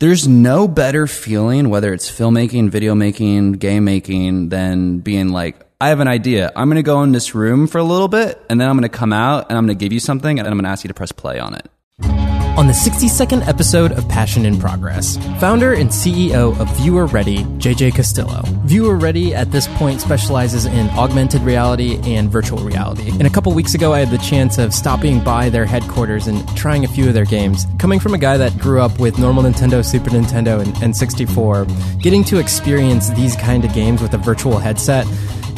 there's no better feeling, whether it's filmmaking, video making, game making, than being like, I have an idea. I'm going to go in this room for a little bit, and then I'm going to come out and I'm going to give you something, and I'm going to ask you to press play on it. On the 62nd episode of Passion in Progress, founder and CEO of Viewer Ready, JJ Castillo. Viewer Ready at this point specializes in augmented reality and virtual reality. And a couple weeks ago, I had the chance of stopping by their headquarters and trying a few of their games. Coming from a guy that grew up with normal Nintendo, Super Nintendo, and N64, getting to experience these kind of games with a virtual headset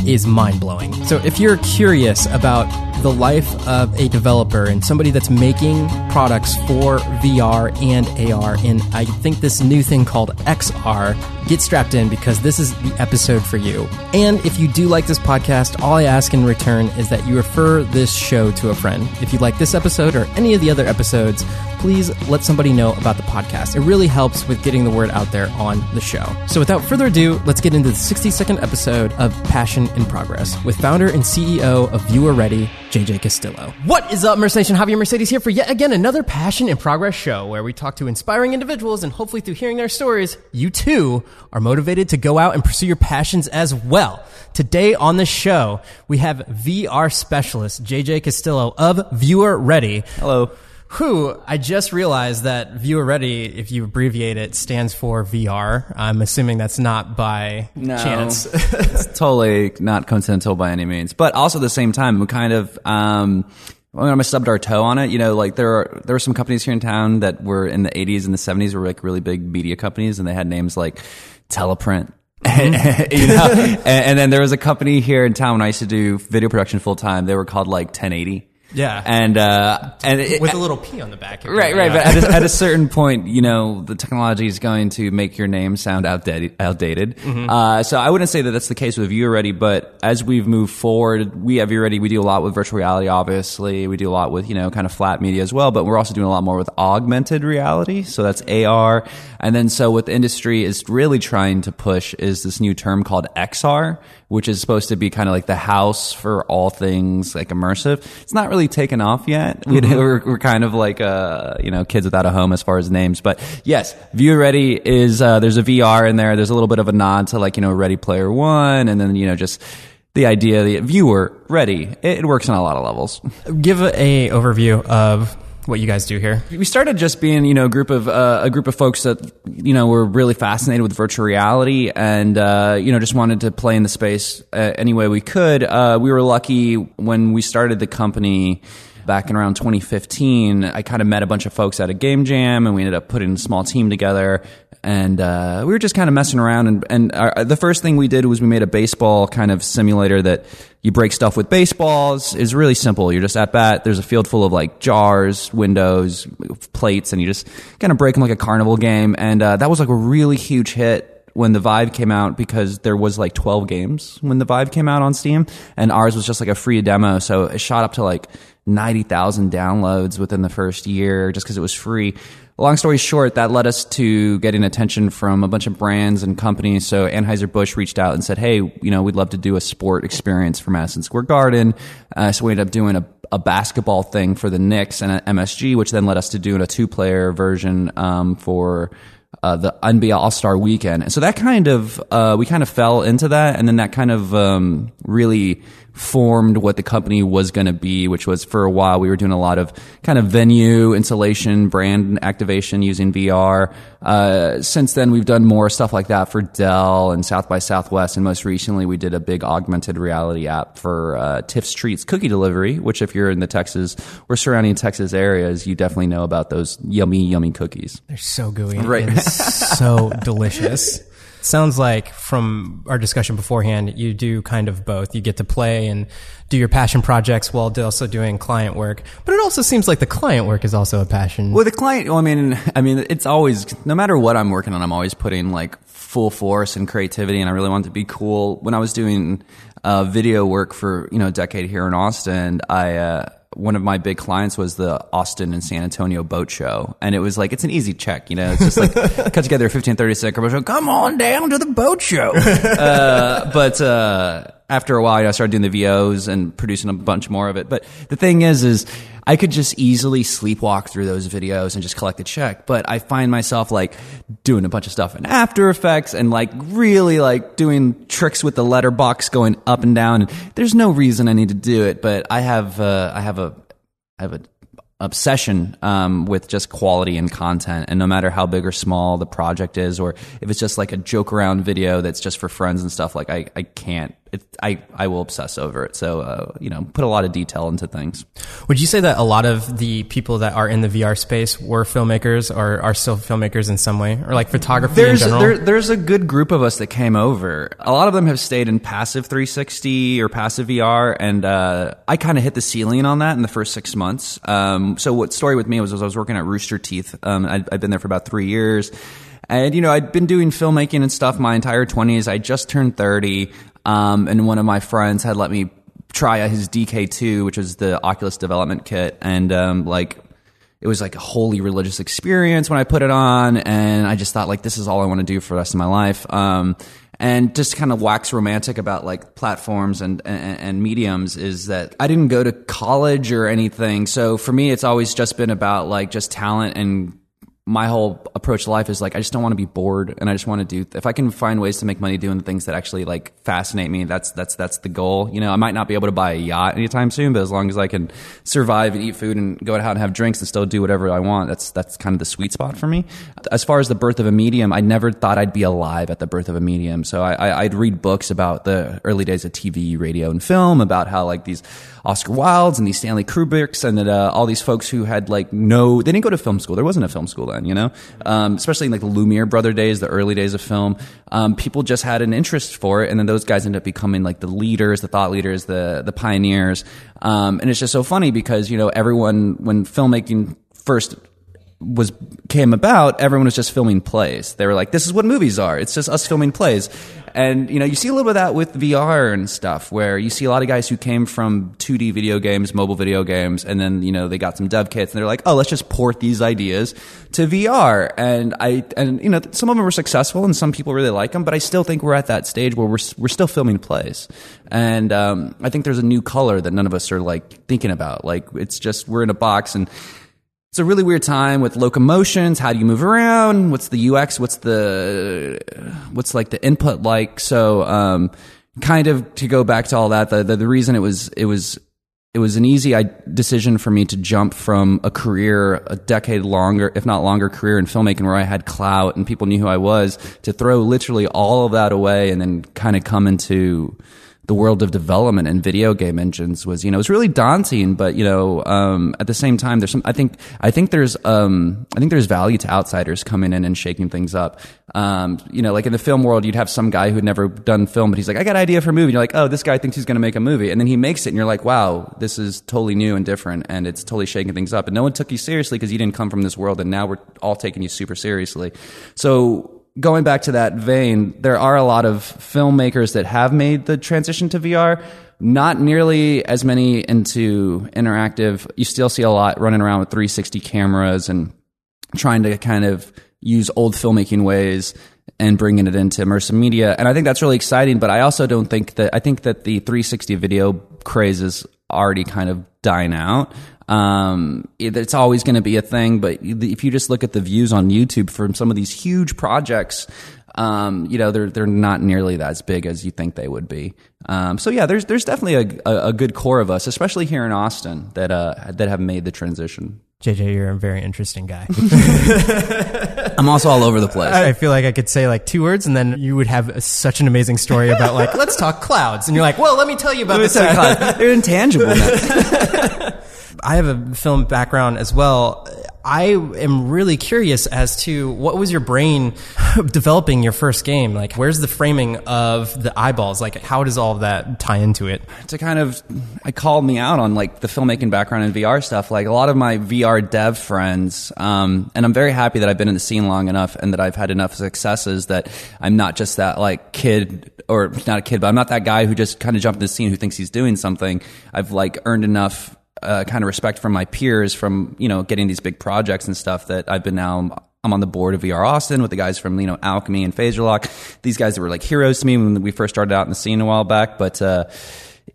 is mind blowing. So if you're curious about the life of a developer and somebody that's making products for VR and AR, and I think this new thing called XR, get strapped in because this is the episode for you. And if you do like this podcast, all I ask in return is that you refer this show to a friend. If you like this episode or any of the other episodes, please let somebody know about the podcast. It really helps with getting the word out there on the show. So without further ado, let's get into the 62nd episode of Passion in Progress with founder and CEO of Viewer Ready, JJ Castillo. What is up, Merce Nation? Javier Mercedes here for yet again another Passion in Progress show where we talk to inspiring individuals and hopefully through hearing their stories, you too are motivated to go out and pursue your passions as well. Today on the show, we have VR specialist JJ Castillo of Viewer Ready. Hello. Who I just realized that Viewer Ready, if you abbreviate it, stands for VR. I'm assuming that's not by No. chance. it's totally not coincidental by any means. But also at the same time, we kind of, um, when I stubbed our toe on it, you know, like there are, there were some companies here in town that were in the 80s and the 70s were like really big media companies and they had names like Teleprint. you know, and, and then there was a company here in town when I used to do video production full time. They were called like 1080. Yeah. And, uh, and it, With a little P on the back. Right, right. But at a, at a certain point, you know, the technology is going to make your name sound outdated. outdated. Uh, so I wouldn't say that that's the case with View Ready, but as we've moved forward, we have View Ready. We do a lot with virtual reality, obviously. We do a lot with, you know, kind of flat media as well, but we're also doing a lot more with augmented reality. So that's AR. And then so what the industry is really trying to push is this new term called XR, which is supposed to be kind of like the house for all things like immersive. It's not really taken off yet. We, we're, we're kind of like, uh, you know, kids without a home as far as names. But yes, View Ready is, uh, there's a VR in there. There's a little bit of a nod to like, you know, Ready Player One and then, you know, just the idea, the viewer ready. It, it works on a lot of levels. Give a overview of what you guys do here. we started just being you know a group of uh, a group of folks that you know were really fascinated with virtual reality and uh, you know just wanted to play in the space uh, any way we could uh, we were lucky when we started the company back in around 2015 i kind of met a bunch of folks at a game jam and we ended up putting a small team together and uh, we were just kind of messing around and, and our, the first thing we did was we made a baseball kind of simulator that you break stuff with baseballs. It's really simple. You're just at bat there's a field full of like jars windows plates and you just kind of break them like a carnival game. And uh, that was like a really huge hit when the Vive came out because there was like 12 games when the Vive came out on Steam and ours was just like a free demo. So it shot up to like 90,000 downloads within the first year just because it was free. Long story short, that led us to getting attention from a bunch of brands and companies. So Anheuser-Busch reached out and said, hey, you know, we'd love to do a sport experience for Madison Square Garden. Uh, so we ended up doing a, a basketball thing for the Knicks and MSG, which then led us to doing a two-player version um, for uh, the NBA All Star Weekend. And so that kind of uh, we kind of fell into that, and then that kind of um, really formed what the company was going to be, which was for a while we were doing a lot of kind of venue installation, brand activation using VR. Uh, since then, we've done more stuff like that for Dell and South by Southwest, and most recently we did a big augmented reality app for uh, Tiff's Treats cookie delivery. Which, if you're in the Texas or surrounding Texas areas, you definitely know about those yummy, yummy cookies. They're so gooey. Right. And so delicious. Sounds like from our discussion beforehand, you do kind of both. You get to play and do your passion projects while also doing client work. But it also seems like the client work is also a passion. Well, the client. Well, I mean, I mean, it's always no matter what I'm working on, I'm always putting like full force and creativity, and I really want to be cool. When I was doing uh, video work for you know a decade here in Austin, I. Uh, one of my big clients was the Austin and San Antonio boat show. And it was like, it's an easy check, you know, it's just like cut together a 15, 30 second commercial. Come on down to the boat show. uh, but, uh, after a while, you know, I started doing the VOs and producing a bunch more of it. But the thing is, is I could just easily sleepwalk through those videos and just collect a check. But I find myself like doing a bunch of stuff in After Effects and like really like doing tricks with the letterbox going up and down. And there's no reason I need to do it, but I have uh, I have a I have a obsession um, with just quality and content and no matter how big or small the project is or if it's just like a joke around video that's just for friends and stuff like i, I can't it, I, I will obsess over it so uh, you know put a lot of detail into things Would you say that a lot of the people that are in the VR space were filmmakers or are still filmmakers in some way or like photography there's in general? there, there's a good group of us that came over. A lot of them have stayed in passive 360 or passive VR, and uh, I kind of hit the ceiling on that in the first six months. Um, so what story with me was, was I was working at Rooster Teeth. Um, I'd, I'd been there for about three years. And, you know, I'd been doing filmmaking and stuff my entire 20s. I just turned 30. Um, and one of my friends had let me try his DK2, which was the Oculus development kit. And, um, like, it was like a holy religious experience when I put it on, and I just thought like this is all I want to do for the rest of my life. Um, and just kind of wax romantic about like platforms and, and and mediums is that I didn't go to college or anything, so for me it's always just been about like just talent and my whole approach to life is like I just don't want to be bored and I just want to do if I can find ways to make money doing the things that actually like fascinate me that's that's that's the goal. You know I might not be able to buy a yacht anytime soon but as long as I can survive and eat food and go out and have drinks and still do whatever I want that's that's kind of the sweet spot for me. As far as the birth of a medium I never thought I'd be alive at the birth of a medium. So I, I I'd read books about the early days of TV radio and film about how like these Oscar Wildes and these Stanley Kubricks and uh, all these folks who had like no, they didn't go to film school. There wasn't a film school then, you know, um, especially in like the Lumiere brother days, the early days of film. Um, people just had an interest for it, and then those guys ended up becoming like the leaders, the thought leaders, the the pioneers. Um, and it's just so funny because you know everyone when filmmaking first was came about, everyone was just filming plays. They were like, "This is what movies are. It's just us filming plays." And you know, you see a little bit of that with VR and stuff, where you see a lot of guys who came from 2D video games, mobile video games, and then you know they got some dev kits, and they're like, "Oh, let's just port these ideas to VR." And I and you know, some of them were successful, and some people really like them, but I still think we're at that stage where we're we're still filming plays, and um, I think there's a new color that none of us are like thinking about. Like it's just we're in a box and it's a really weird time with locomotions. How do you move around? What's the UX? What's the what's like the input like? So, um, kind of to go back to all that, the, the, the reason it was it was it was an easy decision for me to jump from a career, a decade longer, if not longer, career in filmmaking where I had clout and people knew who I was, to throw literally all of that away and then kind of come into the world of development and video game engines was you know it was really daunting but you know um, at the same time there's some i think i think there's um, i think there's value to outsiders coming in and shaking things up. Um, you know like in the film world you'd have some guy who'd never done film but he's like i got an idea for a movie. And you're like oh this guy thinks he's going to make a movie. And then he makes it and you're like wow this is totally new and different and it's totally shaking things up. And no one took you seriously because you didn't come from this world and now we're all taking you super seriously. So going back to that vein, there are a lot of filmmakers that have made the transition to VR. Not nearly as many into interactive. You still see a lot running around with 360 cameras and trying to kind of use old filmmaking ways and bringing it into immersive media. And I think that's really exciting. But I also don't think that I think that the 360 video craze is already kind of dying out. Um, it, it's always going to be a thing, but if you just look at the views on YouTube from some of these huge projects, um, you know, they're they're not nearly as big as you think they would be. Um, so yeah, there's there's definitely a, a, a, good core of us, especially here in Austin, that uh, that have made the transition. JJ, you're a very interesting guy. I'm also all over the place. I feel like I could say like two words, and then you would have such an amazing story about like, let's talk clouds, and you're like, well, let me tell you about this. They're intangible. I have a film background as well. I am really curious as to what was your brain developing your first game? Like, where's the framing of the eyeballs? Like, how does all that tie into it? To kind of, I called me out on like the filmmaking background and VR stuff. Like a lot of my VR dev friends, um, and I'm very happy that I've been in the scene long enough and that I've had enough successes that I'm not just that like kid or not a kid, but I'm not that guy who just kind of jumped in the scene who thinks he's doing something. I've like earned enough uh, kind of respect from my peers from you know getting these big projects and stuff that I've been now I'm on the board of VR Austin with the guys from you know Alchemy and Phaser Lock. These guys that were like heroes to me when we first started out in the scene a while back. But uh,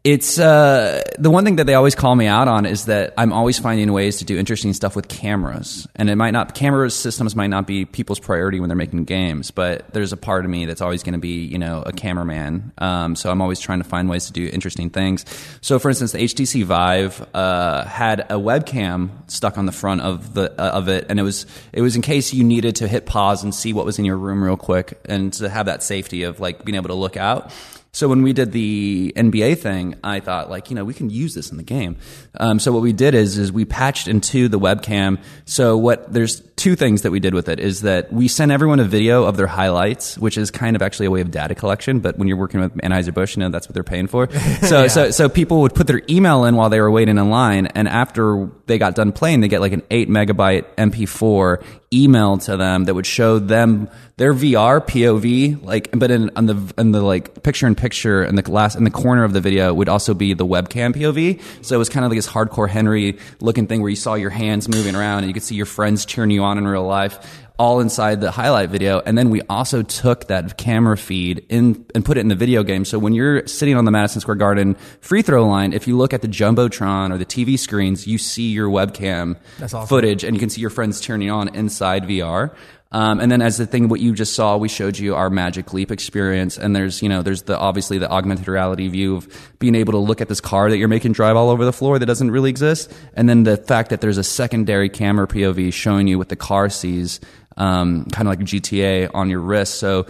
it's uh, the one thing that they always call me out on is that I'm always finding ways to do interesting stuff with cameras, and it might not camera systems might not be people's priority when they're making games, but there's a part of me that's always going to be you know a cameraman. Um, so I'm always trying to find ways to do interesting things. So for instance, the HTC Vive uh, had a webcam stuck on the front of the uh, of it, and it was it was in case you needed to hit pause and see what was in your room real quick, and to have that safety of like being able to look out. So when we did the NBA thing, I thought like, you know, we can use this in the game. Um, so what we did is, is we patched into the webcam. So what, there's two things that we did with it is that we sent everyone a video of their highlights, which is kind of actually a way of data collection. But when you're working with Anheuser-Busch, you know, that's what they're paying for. So, yeah. so, so people would put their email in while they were waiting in line. And after they got done playing, they get like an eight megabyte MP4 email to them that would show them their VR POV, like, but in on the in the like picture in picture in the glass in the corner of the video would also be the webcam POV. So it was kind of like this hardcore Henry looking thing where you saw your hands moving around and you could see your friends cheering you on in real life all inside the highlight video. And then we also took that camera feed in and put it in the video game. So when you're sitting on the Madison Square Garden free throw line, if you look at the Jumbotron or the TV screens, you see your webcam awesome. footage and you can see your friends cheering on inside VR. Um, and then as the thing, what you just saw, we showed you our Magic Leap experience. And there's, you know, there's the obviously the augmented reality view of being able to look at this car that you're making drive all over the floor that doesn't really exist. And then the fact that there's a secondary camera POV showing you what the car sees um, kind of like GTA on your wrist. So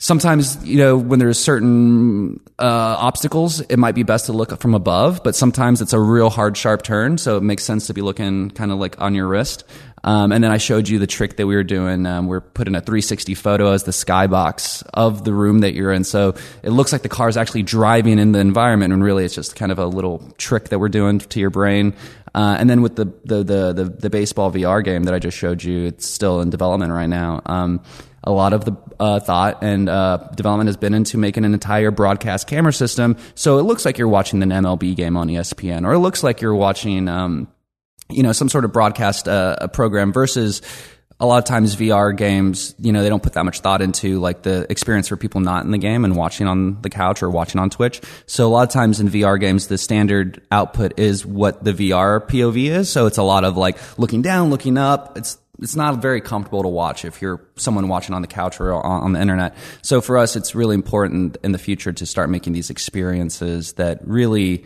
sometimes, you know, when there's certain uh, obstacles, it might be best to look from above, but sometimes it's a real hard, sharp turn. So it makes sense to be looking kind of like on your wrist. Um, and then I showed you the trick that we were doing. Um, we're putting a 360 photo as the skybox of the room that you're in. So it looks like the car is actually driving in the environment, and really it's just kind of a little trick that we're doing to your brain. Uh, and then with the, the, the, the, the baseball VR game that I just showed you, it's still in development right now. Um, a lot of the uh, thought and uh, development has been into making an entire broadcast camera system. So it looks like you're watching an MLB game on ESPN, or it looks like you're watching, um, you know, some sort of broadcast uh, program versus a lot of times VR games, you know, they don't put that much thought into like the experience for people not in the game and watching on the couch or watching on Twitch. So a lot of times in VR games, the standard output is what the VR POV is. So it's a lot of like looking down, looking up. It's it's not very comfortable to watch if you're someone watching on the couch or on, the internet. So for us, it's really important in the future to start making these experiences that really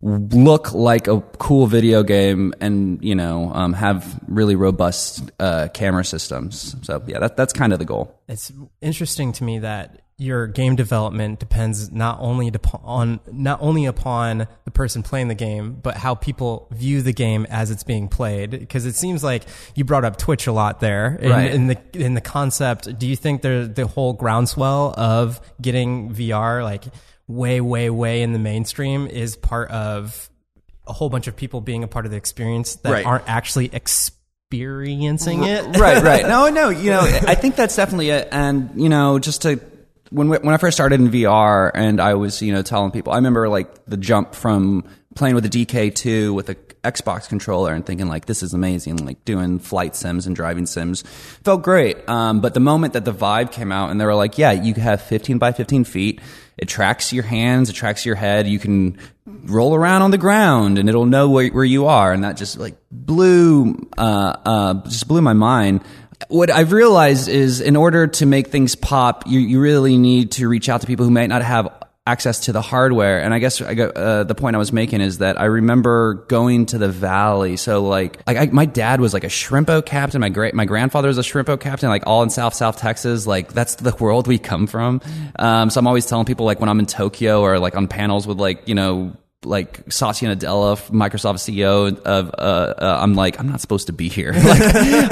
look like a cool video game and you know um, have really robust uh, camera systems so yeah that, that's kind of the goal it's interesting to me that your game development depends not only on not only upon the person playing the game but how people view the game as it's being played because it seems like you brought up twitch a lot there in, right. in the in the concept do you think the the whole groundswell of getting vr like way, way, way in the mainstream is part of a whole bunch of people being a part of the experience that right. aren't actually experiencing it. right, right. No, no, you know, I think that's definitely it. And, you know, just to, when, when I first started in VR and I was, you know, telling people, I remember like the jump from playing with the DK2 with a Xbox controller and thinking like this is amazing, like doing flight sims and driving sims felt great. Um, but the moment that the Vive came out and they were like, yeah, you have 15 by 15 feet. It tracks your hands, it tracks your head. You can roll around on the ground and it'll know where, where you are. And that just like blew, uh, uh, just blew my mind what I've realized is in order to make things pop, you, you really need to reach out to people who might not have access to the hardware. And I guess I uh, the point I was making is that I remember going to the valley. So like, like I, my dad was like a shrimpo captain. My great, my grandfather was a shrimpo captain, like all in South, South Texas. Like that's the world we come from. Um, so I'm always telling people like when I'm in Tokyo or like on panels with like, you know, like Satya Nadella, Microsoft CEO of, uh, uh, I'm like, I'm not supposed to be here. like,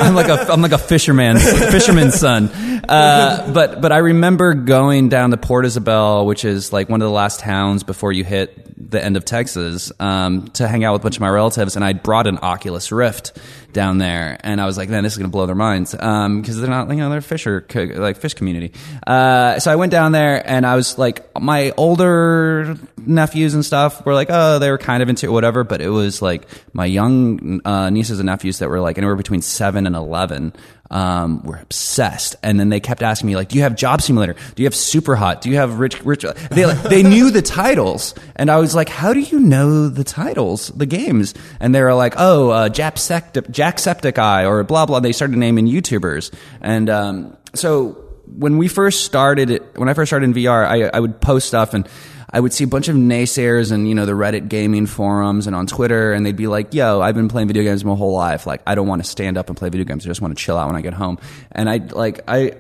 I'm like a, I'm like a fisherman, fisherman's son. Uh, but, but I remember going down to Port Isabel, which is like one of the last towns before you hit the end of Texas, um, to hang out with a bunch of my relatives. And I brought an Oculus Rift down there, and I was like, man, this is gonna blow their minds because they're not, you know, they're fisher like fish community. Uh, so I went down there, and I was like, my older nephews and stuff were like, oh, they were kind of into it, whatever. But it was like my young uh, nieces and nephews that were like anywhere between seven and eleven um, were obsessed. And then they kept asking me, like, do you have Job Simulator? Do you have Super Hot? Do you have Rich, Rich? They, like, they knew the titles. And I was like, how do you know the titles, the games? And they were like, oh, uh, Jacksepticeye Jacksepticeye or blah, blah. They started naming YouTubers. And, um, so when we first started when I first started in VR, I, I would post stuff and I would see a bunch of naysayers and you know the Reddit gaming forums and on Twitter, and they'd be like, "Yo, I've been playing video games my whole life. Like, I don't want to stand up and play video games. I just want to chill out when I get home." And I like I.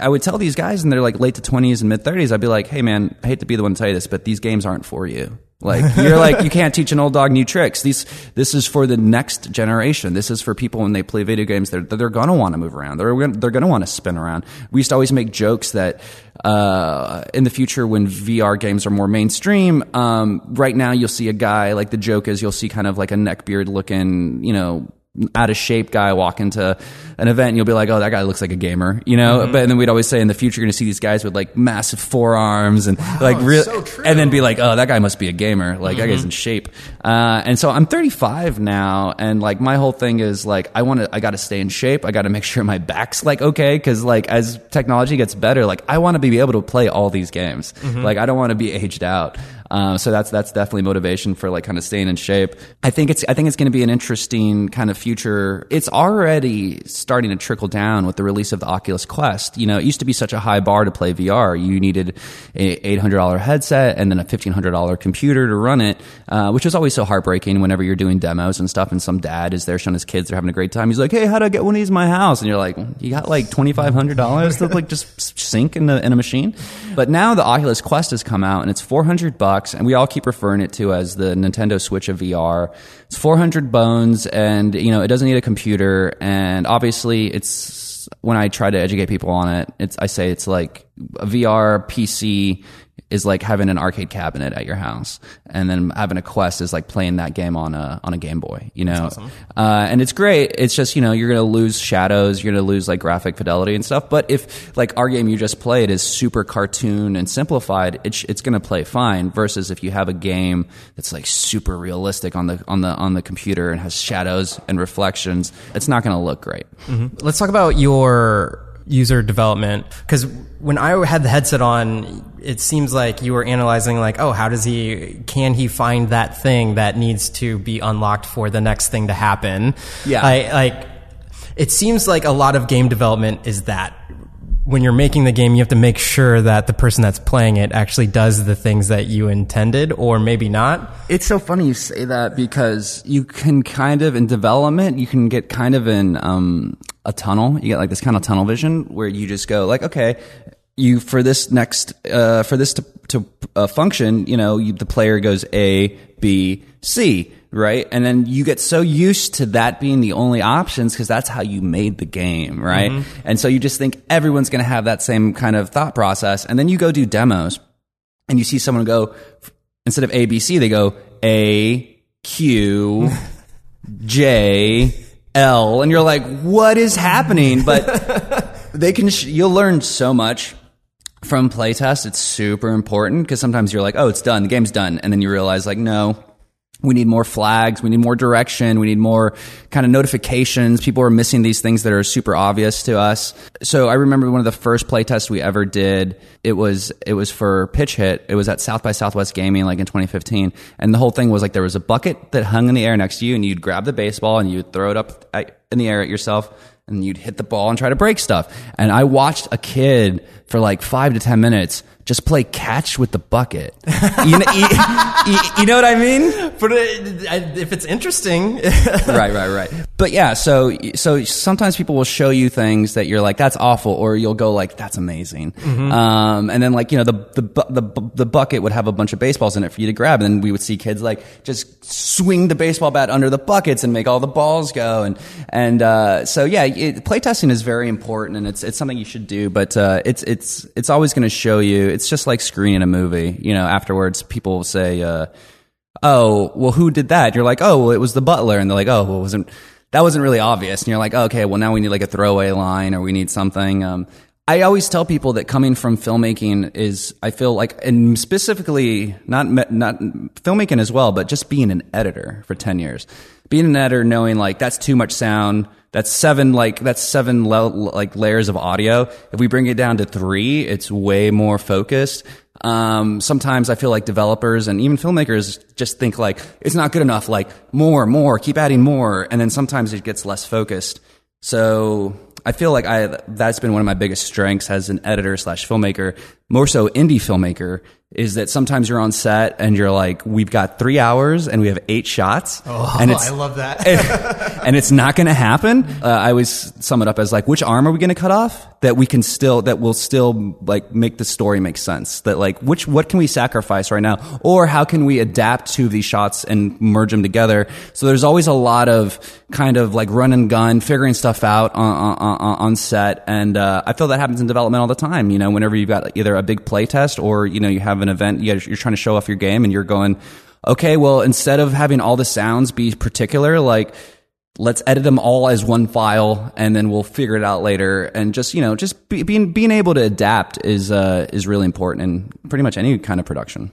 I would tell these guys, and they're like late to twenties and mid thirties. I'd be like, "Hey, man, I hate to be the one to tell you this, but these games aren't for you. Like you're like you can't teach an old dog new tricks. These this is for the next generation. This is for people when they play video games. They're they're gonna want to move around. They're gonna, they're gonna want to spin around. We used to always make jokes that uh, in the future when VR games are more mainstream. Um, right now you'll see a guy like the joke is you'll see kind of like a neckbeard looking you know out of shape guy walk into an event and you'll be like, oh, that guy looks like a gamer, you know? Mm-hmm. But then we'd always say in the future, you're going to see these guys with like massive forearms and like real, so and then be like, oh, that guy must be a gamer. Like that Mm-hmm. guy's in shape. Uh, and so I'm 35 now. And like my whole thing is like, I want to, I got to stay in shape. I got to make sure my back's like okay. Cause like as technology gets better, like I want to be able to play all these games. Mm-hmm. Like I don't want to be aged out. Uh, so that's that's definitely motivation for like kind of staying in shape. I think it's I think it's going to be an interesting kind of future. It's already starting to trickle down with the release of the Oculus Quest. You know, it used to be such a high bar to play VR. You needed a eight hundred dollar headset and then a fifteen hundred dollar computer to run it, uh, which is always so heartbreaking whenever you're doing demos and stuff. And some dad is there showing his kids they're having a great time. He's like, "Hey, how do I get one of these in my house?" And you're like, "You got like twenty five hundred dollars to like just sink in a, in a machine." But now the Oculus Quest has come out and it's four hundred bucks, and we all keep referring it to as the Nintendo Switch of VR. It's four hundred bones, and you know it doesn't need a computer, and obviously it's when I try to educate people on it, it's I say it's like a VR PC is like having an arcade cabinet at your house, and then having a Quest is like playing that game on a on a Game Boy. You know, uh, and it's great. It's just you know you're gonna lose shadows, you're gonna lose like graphic fidelity and stuff. But if like our game you just played is super cartoon and simplified, it's it's gonna play fine. Versus if you have a game that's like super realistic on the on the on the computer and has shadows and reflections, it's not gonna look great. Let's talk about your user development because when I had the headset on, it seems like you were analyzing like, oh, how does he can he find that thing that needs to be unlocked for the next thing to happen? Yeah. I, like it seems like a lot of game development is that when you're making the game, you have to make sure that the person that's playing it actually does the things that you intended, or maybe not. It's so funny you say that because you can kind of in development, you can get kind of in um, a tunnel. You get like this kind of tunnel vision where you just go like, okay, you for this next uh, for this to, to uh, function, you know, you, the player goes A, B, C, right? And then you get so used to that being the only options because that's how you made the game, right? And so you just think everyone's going to have that same kind of thought process, and then you go do demos and you see someone go instead of A B C, they go A Q J L, and you're like, what is happening? But they can. Sh- you'll learn so much from playtest. It's super important because sometimes you're like, oh, it's done, the game's done, and then you realize like, no. We need more flags. We need more direction. We need more kind of notifications. People are missing these things that are super obvious to us. So I remember one of the first playtests we ever did. It was it was for Pitch Hit. It was at South by Southwest Gaming, like in 2015. And the whole thing was like there was a bucket that hung in the air next to you, and you'd grab the baseball and you'd throw it up at, in the air at yourself, and you'd hit the ball and try to break stuff. And I watched a kid for like five to ten minutes just play catch with the bucket. you, know, you, you, you know what I mean? But it, if it's interesting, right, right, right. But yeah, so so sometimes people will show you things that you're like, that's awful, or you'll go like, that's amazing. Um, and then like you know the the the the bucket would have a bunch of baseballs in it for you to grab, and then we would see kids like just swing the baseball bat under the buckets and make all the balls go, and and uh, so yeah, it, playtesting is very important, and it's it's something you should do, but uh, it's it's it's always going to show you. It's just like screening a movie. You know, afterwards people will say. Uh, oh, well, who did that? You're like, oh, well, it was the butler. And they're like, oh, well, it wasn't that wasn't really obvious. And you're like, oh, okay, well now we need like a throwaway line or we need something. Um, I always tell people that coming from filmmaking is, I feel like, and specifically not not filmmaking as well, but just being an editor for ten years, being an editor, knowing like that's too much sound, that's seven like that's seven le- like layers of audio. If we bring it down to three, it's way more focused. Um, sometimes I feel like developers and even filmmakers just think like it's not good enough. Like more, more, keep adding more, and then sometimes it gets less focused. So I feel like I that's been one of my biggest strengths as an editor slash filmmaker, more so indie filmmaker, is that sometimes you're on set and you're like, we've got three hours and we have eight shots. Oh, and it's, I love that. and it's not going to happen. Uh, I always sum it up as like, which arm are we going to cut off that we can still, that will still like make the story make sense? That like, which, what can we sacrifice right now? Or how can we adapt two of these shots and merge them together? So there's always a lot of kind of like run and gun, figuring stuff out on, on, on set. And, uh, I feel that happens in development all the time. You know, whenever you've got either a big play test or, you know, you have an event, you're trying to show off your game and you're going, okay, well, instead of having all the sounds be particular, like, let's edit them all as one file and then we'll figure it out later. And just, you know, just be, being, being able to adapt is, uh, is really important in pretty much any kind of production.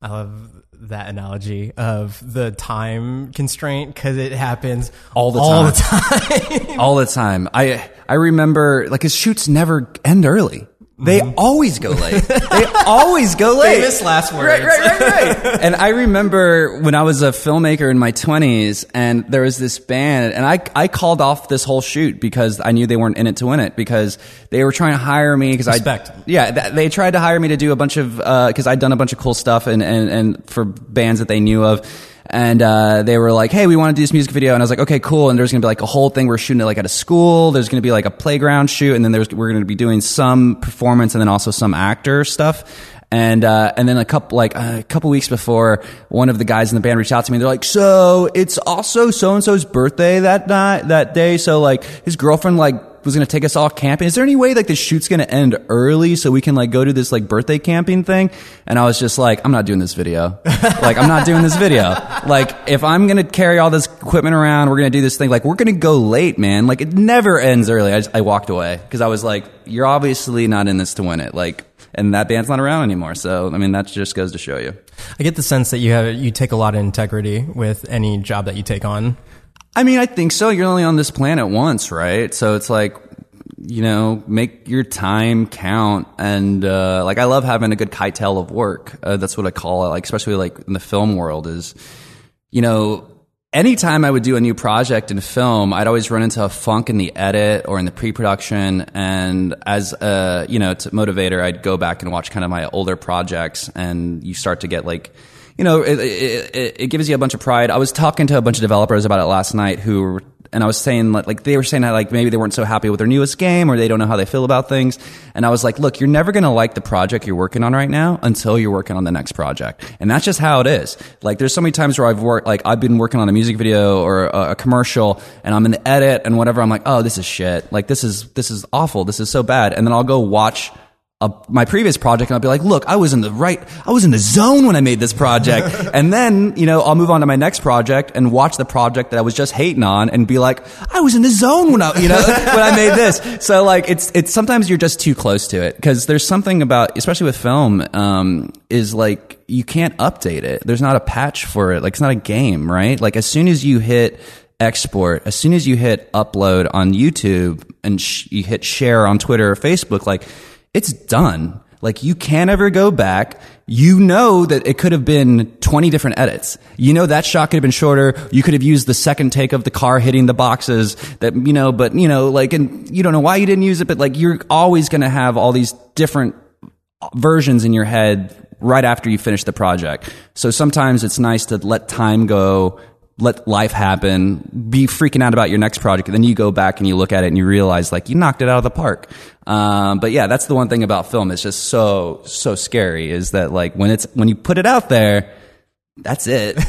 I love that analogy of the time constraint because it happens all the all time. the time. all the time. I I remember like his shoots never end early. They mm-hmm. always go late. they always go late. Famous last words. Right, right, right, right. and I remember when I was a filmmaker in my twenties, and there was this band, and I I called off this whole shoot because I knew they weren't in it to win it because they were trying to hire me because I yeah th- they tried to hire me to do a bunch of because uh, I'd done a bunch of cool stuff and and and for bands that they knew of and uh, they were like, "Hey, we want to do this music video," and I was like, "Okay, cool." And there's gonna be like a whole thing we're shooting it like at a school. There's gonna be like a playground shoot, and then there's we're gonna be doing some performance and then also some actor stuff. And uh, and then a couple like a couple weeks before, one of the guys in the band reached out to me. They're like, "So it's also so and so's birthday that night that day. So like his girlfriend like was going to take us all camping. Is there any way like the shoot's going to end early so we can like go to this like birthday camping thing? And I was just like, I'm not doing this video. like, I'm not doing this video. Like, if I'm going to carry all this equipment around, we're going to do this thing. Like, we're going to go late, man. Like, it never ends early. I, just, I walked away because I was like, you're obviously not in this to win it. Like, and that band's not around anymore. So, I mean, that just goes to show you. I get the sense that you have, you take a lot of integrity with any job that you take on. I mean, I think so. You're only on this planet once, right? So it's like, you know, make your time count. And, uh, like, I love having a good kite-tail of work. Uh, that's what I call it. Like, especially like in the film world is, you know, anytime I would do a new project in film, I'd always run into a funk in the edit or in the pre-production. And as a, you know, motivator, I'd go back and watch kind of my older projects and you start to get like, you know, it, it, it, gives you a bunch of pride. I was talking to a bunch of developers about it last night who, and I was saying like, they were saying that like maybe they weren't so happy with their newest game or they don't know how they feel about things. And I was like, look, you're never going to like the project you're working on right now until you're working on the next project. And that's just how it is. Like there's so many times where I've worked, like I've been working on a music video or a, a commercial and I'm in the edit and whatever. I'm like, oh, this is shit. Like this is, this is awful. This is so bad. And then I'll go watch my previous project and I'll be like, look, I was in the right, I was in the zone when I made this project. and then, you know, I'll move on to my next project and watch the project that I was just hating on and be like, I was in the zone when I, you know, when I made this. So like, it's, it's sometimes you're just too close to it because there's something about, especially with film, um, is like, you can't update it. There's not a patch for it. Like, it's not a game, right? Like, as soon as you hit, export as soon as you hit upload on YouTube and sh- you hit share on Twitter or Facebook like it's done. Like you can't ever go back. You know that it could have been 20 different edits. You know that shot could have been shorter. You could have used the second take of the car hitting the boxes that, you know, but you know, like, and you don't know why you didn't use it, but like you're always going to have all these different versions in your head right after you finish the project. So sometimes it's nice to let time go, let life happen, be freaking out about your next project, and then you go back and you look at it and you realize like you knocked it out of the park. Um, but yeah, that's the one thing about film. It's just so so scary. Is that like when it's when you put it out there, that's it.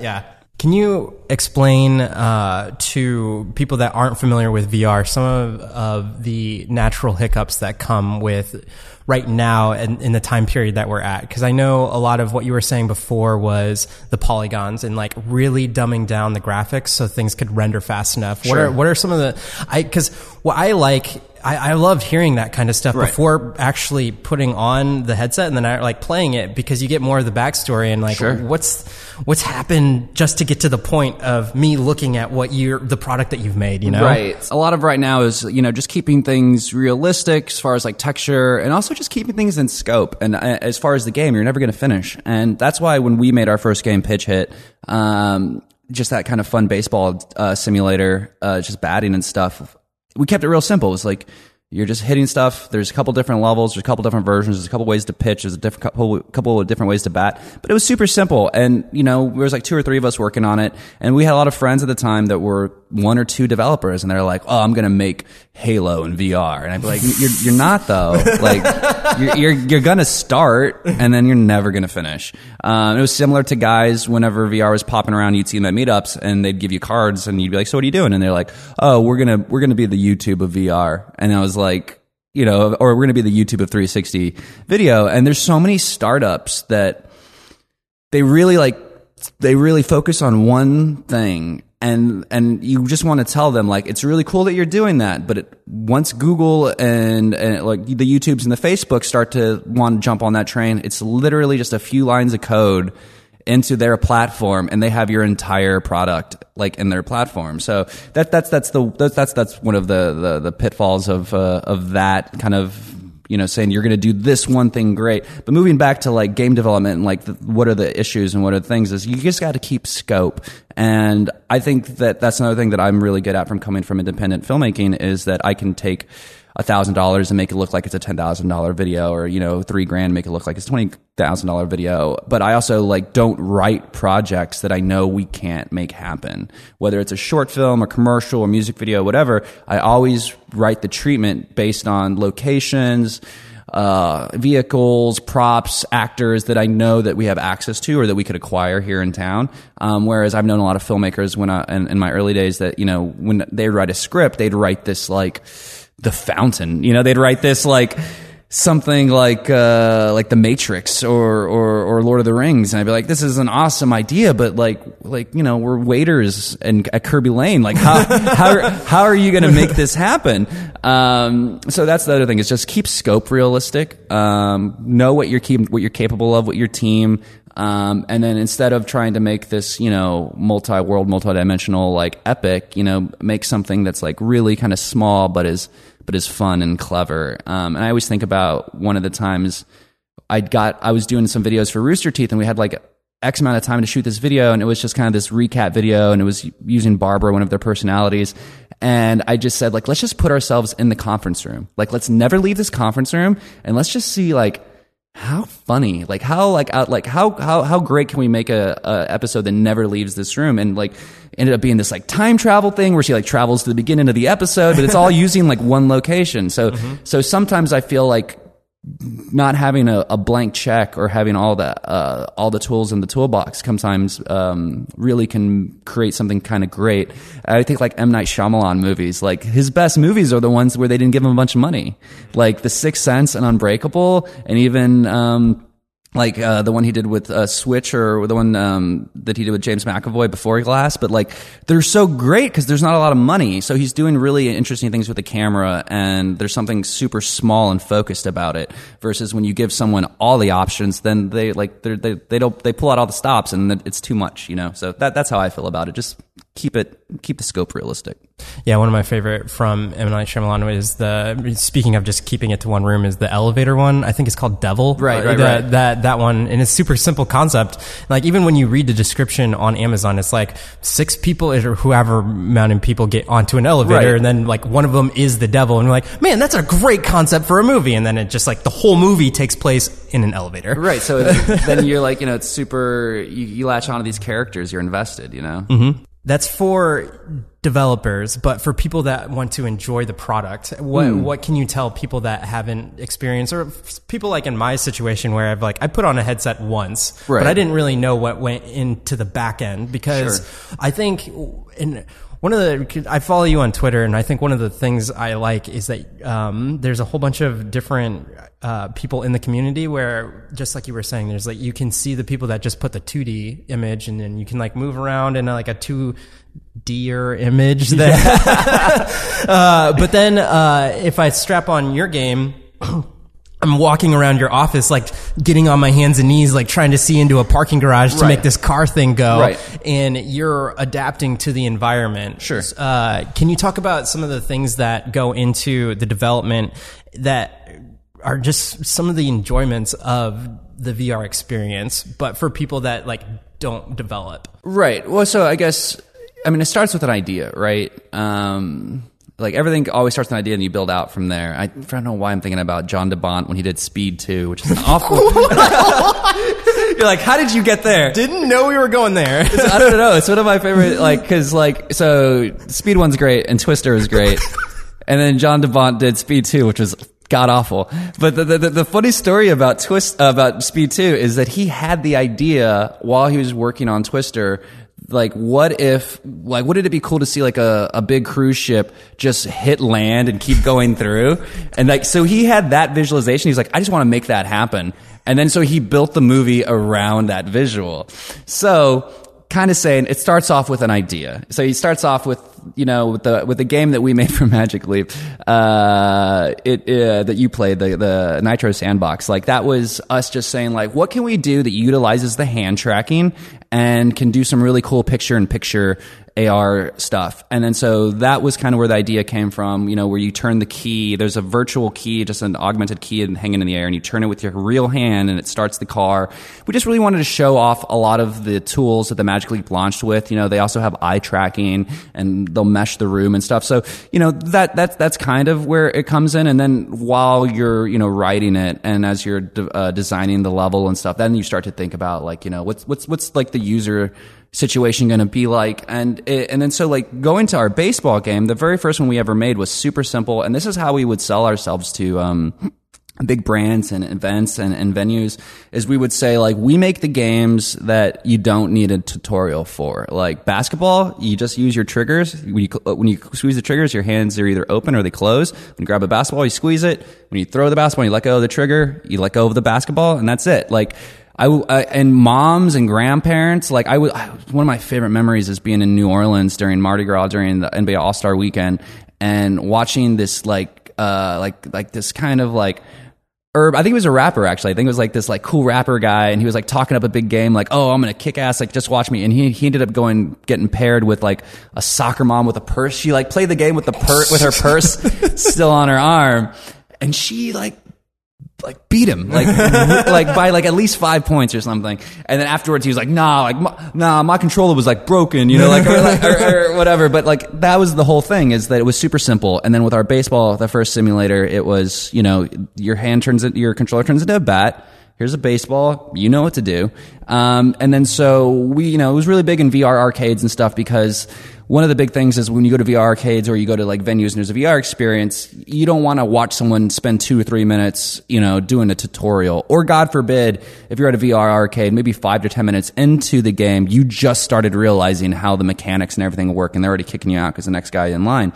yeah. Can you explain uh, to people that aren't familiar with VR some of, of the natural hiccups that come with right now and in the time period that we're at? Because I know a lot of what you were saying before was the polygons and like really dumbing down the graphics so things could render fast enough. What are what are some of the I because what I like. I, I loved hearing that kind of stuff Right. before actually putting on the headset and then I like playing it because you get more of the backstory and like Sure. what's what's happened just to get to the point of me looking at what you're the product that you've made. You know, Right. A lot of right now is, you know, just keeping things realistic as far as like texture and also just keeping things in scope. And uh, as far as the game, you're never going to finish. And that's why when we made our first game, Pitch Hit, um, just that kind of fun baseball uh, simulator, uh, just batting and stuff, we kept it real simple. It was like, you're just hitting stuff. There's a couple different levels. There's a couple different versions. There's a couple ways to pitch. There's a couple, couple of different ways to bat. But it was super simple. And, you know, there was like two or three of us working on it. And we had a lot of friends at the time that were one or two developers. And they're like, oh, I'm going to make Halo in VR. And I'd be like, you're, you're not though. Like, you're, you're, you're going to start and then you're never going to finish. Um, it was similar to guys whenever VR was popping around, you'd see them at meetups and they'd give you cards and you'd be like, so what are you doing? And they're like, oh, we're going to, we're going to be the YouTube of VR. And I was like, you know, or we're going to be the YouTube of 360 video. And there's so many startups that they really like, they really focus on one thing. And, and you just want to tell them like, it's really cool that you're doing that. But it, once Google and, and like the YouTubes and the Facebook start to want to jump on that train, it's literally just a few lines of code into their platform and they have your entire product like in their platform. So that that's that's the that's that's, that's one of the, the the pitfalls of uh, of that kind of you know saying you're going to do this one thing great. But moving back to like game development and like the, what are the issues and what are the things is you just got to keep scope. And I think that that's another thing that I'm really good at from coming from independent filmmaking is that I can take a thousand dollars and make it look like it's a ten thousand dollar video or you know three grand make it look like it's twenty thousand dollar video but i also like don't write projects that i know we can't make happen whether it's a short film or commercial or music video whatever i always write the treatment based on locations uh, vehicles, props, actors that I know that we have access to or that we could acquire here in town. Um, whereas I've known a lot of filmmakers when I, in, in my early days that, you know, when they write a script, they'd write this like the fountain, you know, they'd write this like, something like uh, like the Matrix or, or or Lord of the Rings, and I'd be like, "This is an awesome idea, but like like you know we're waiters and at Kerbey Lane. Like how how how are you going to make this happen?" Um, so that's the other thing is just keep scope realistic. Um, know what you're keep what you're capable of, what your team. Um, and then instead of trying to make this, you know, multi-world, multi-dimensional, like epic, you know, make something that's like really kind of small, but is, but is fun and clever. Um, and I always think about one of the times I got, I was doing some videos for Rooster Teeth and we had like X amount of time to shoot this video. And it was just kind of this recap video and it was using Barbara, one of their personalities. And I just said, like, let's just put ourselves in the conference room. Like, let's never leave this conference room and let's just see, like, how funny. Like how like out like how how how great can we make a, a episode that never leaves this room and like ended up being this like time travel thing where she like travels to the beginning of the episode but it's all using like one location. So mm-hmm. so sometimes i feel like not having a, a blank check or having all the uh, all the tools in the toolbox sometimes um, really can create something kind of great. I think like M Night Shyamalan movies, like his best movies are the ones where they didn't give him a bunch of money, like The Sixth Sense and Unbreakable, and even. Um, like uh, the one he did with uh, Switch or the one um, that he did with James McAvoy before Glass, but like they're so great because there's not a lot of money. So he's doing really interesting things with the camera, and there's something super small and focused about it. Versus when you give someone all the options, then they like they they don't they pull out all the stops, and it's too much, you know. So that that's how I feel about it. Just keep it keep the scope realistic. Yeah, one of my favorite from M Night Shyamalan is the speaking of just keeping it to one room is the elevator one. I think it's called Devil. Right, right, that, right. That that one, and it's super simple concept. Like even when you read the description on Amazon, it's like six people or whoever amount of people get onto an elevator, Right. and then like one of them is the devil, and we're like, man, that's a great concept for a movie. And then it just like the whole movie takes place in an elevator. Right. So then you're like, you know, it's super. You, you latch onto these characters. You're invested. You know. Mm-hmm. That's for developers, but for people that want to enjoy the product, what Hmm. what can you tell people that haven't experienced, or people like in my situation where I've like I put on a headset once, Right. but I didn't really know what went into the back end because Sure. I think in one of the I follow you on Twitter, and I think one of the things I like is that um, there's a whole bunch of different uh, people in the community where, just like you were saying, there's like you can see the people that just put the 2D image, and then you can like move around in like a 2D image. That, uh, but then uh, if I strap on your game. I'm walking around your office, like getting on my hands and knees, like trying to see into a parking garage to Right. make this car thing go. Right. And you're adapting to the environment. Sure. Uh, can you talk about some of the things that go into the development that are just some of the enjoyments of the VR experience, but for people that like don't develop? Right. Well, so I guess I mean it starts with an idea, right? Um, like everything always starts with an idea, and you build out from there. I, I don't know why I'm thinking about John de Bont when he did Speed Two, which is an awful. You're like, how did you get there? Didn't know we were going there. I don't know. It's one of my favorite, like, because like, so Speed One's great and Twister is great, and then John de Bont did Speed Two, which was god awful. But the, the the funny story about Twist about Speed Two is that he had the idea while he was working on Twister. Like, what if, like, wouldn't it be cool to see like a, a big cruise ship just hit land and keep going through? And like, so he had that visualization. He's like, I just want to make that happen. And then so he built the movie around that visual. So kind of saying it starts off with an idea. So he starts off with you know with the with the game that we made for Magic Leap, uh, it uh, that you played the the Nitro Sandbox. Like that was us just saying like what can we do that utilizes the hand tracking and can do some really cool picture in picture AR stuff. And then so that was kind of where the idea came from, you know, where you turn the key, there's a virtual key, just an augmented key and hanging in the air and you turn it with your real hand and it starts the car. We just really wanted to show off a lot of the tools that the Magic Leap launched with. You know, they also have eye tracking and they'll mesh the room and stuff. So, you know, that, that's, that's kind of where it comes in. And then while you're, you know, writing it and as you're de- uh, designing the level and stuff, then you start to think about like, you know, what's, what's, what's like the user situation going to be like and it, and then so like going to our baseball game the very first one we ever made was super simple and this is how we would sell ourselves to um big brands and events and, and venues is we would say like we make the games that you don't need a tutorial for. Like basketball you just use your triggers when you, when you squeeze the triggers your hands are either open or they close. When you grab a basketball you squeeze it. When you throw the basketball you let go of the trigger you let go of the basketball and that's it. Like I, w- I- and moms and grandparents like I was one of my favorite memories is being in New Orleans during Mardi Gras during the NBA All Star Weekend and watching this like uh like like this kind of like Herb, I think it was a rapper actually. I think it was like this like cool rapper guy, and he was like talking up a big game, like, "Oh, I'm gonna kick ass, like just watch me." And he he ended up going getting paired with like a soccer mom with a purse. She like played the game with the per with her purse still on her arm, and she like like beat him like like by like at least five points or something. And then afterwards he was like, "Nah, like my, nah, my controller was like broken, you know, like or, like, or, or whatever." But like that was the whole thing is that it was super simple. And then with our baseball, the first simulator, it was you know your hand turns it, your controller turns into a bat. Here's a baseball. You know what to do. Um, and then so we, you know, it was really big in VR arcades and stuff because one of the big things is when you go to VR arcades or you go to like venues and there's a VR experience, you don't want to watch someone spend two or three minutes, you know, doing a tutorial. Or God forbid, if you're at a VR arcade, maybe five to 10 minutes into the game, you just started realizing how the mechanics and everything work and they're already kicking you out because the next guy in line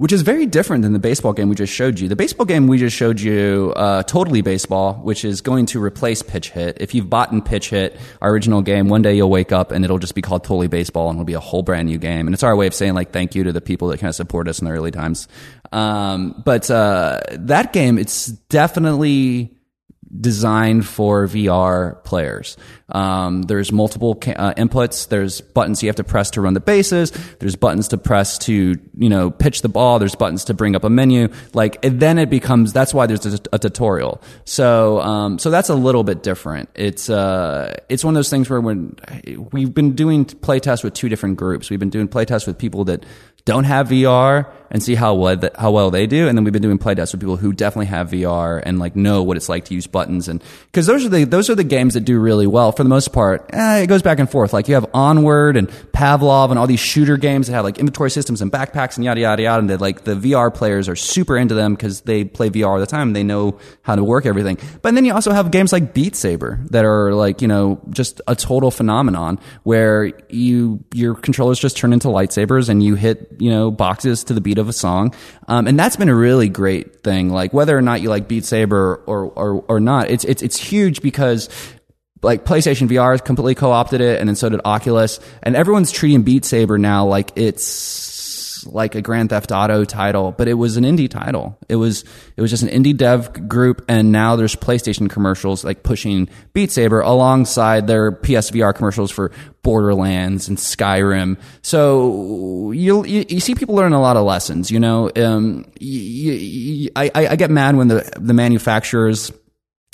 which is very different than the baseball game we just showed you. The baseball game we just showed you, uh, totally baseball, which is going to replace Pitch Hit. If you've bought in Pitch Hit, our original game, one day you'll wake up and it'll just be called totally baseball and it'll be a whole brand new game. And it's our way of saying like thank you to the people that kind of support us in the early times. Um, but uh, that game, it's definitely designed for VR players. Um, there's multiple ca- uh, inputs. There's buttons you have to press to run the bases. There's buttons to press to you know pitch the ball. There's buttons to bring up a menu. Like then it becomes that's why there's a, a tutorial. So um, so that's a little bit different. It's uh it's one of those things where when we've been doing playtests with two different groups. We've been doing playtests with people that don't have VR and see how well, how well they do. And then we've been doing play tests with people who definitely have VR and like know what it's like to use buttons. And cause those are the, those are the games that do really well for the most part. Eh, it goes back and forth. Like you have Onward and Pavlov and all these shooter games that have like inventory systems and backpacks and yada, yada, yada. And they like the VR players are super into them because they play VR all the time. They know how to work everything. But then you also have games like Beat Saber that are like, you know, just a total phenomenon where you, your controllers just turn into lightsabers and you hit, you know, boxes to the beat of a song. Um, and that's been a really great thing. Like whether or not you like Beat Saber or, or, or not, it's, it's, it's huge because like PlayStation VR has completely co-opted it and then so did Oculus and everyone's treating Beat Saber now like it's like a Grand Theft Auto title, but it was an indie title. It was it was just an indie dev group, and now there's PlayStation commercials like pushing Beat Saber alongside their PSVR commercials for Borderlands and Skyrim. So you you see people learn a lot of lessons. You know, um, you, you, I I get mad when the the manufacturers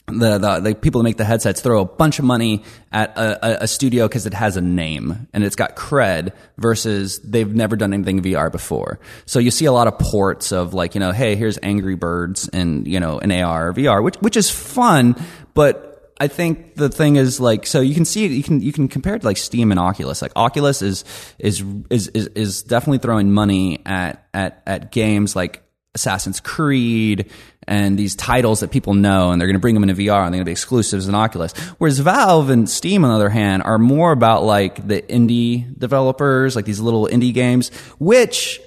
the, the, the people that make the headsets throw a bunch of money at a, a studio because it has a name and it's got cred versus they've never done anything VR before. So you see a lot of ports of like, you know, hey, here's Angry Birds and, you know, an AR or VR, which, which is fun, but I think the thing is like so you can see you can you can compare it to like Steam and Oculus. Like Oculus is is is is, is definitely throwing money at at at games like Assassin's Creed and these titles that people know, and they're going to bring them into VR and they're going to be exclusives in Oculus. Whereas Valve and Steam, on the other hand, are more about like the indie developers, like these little indie games, which,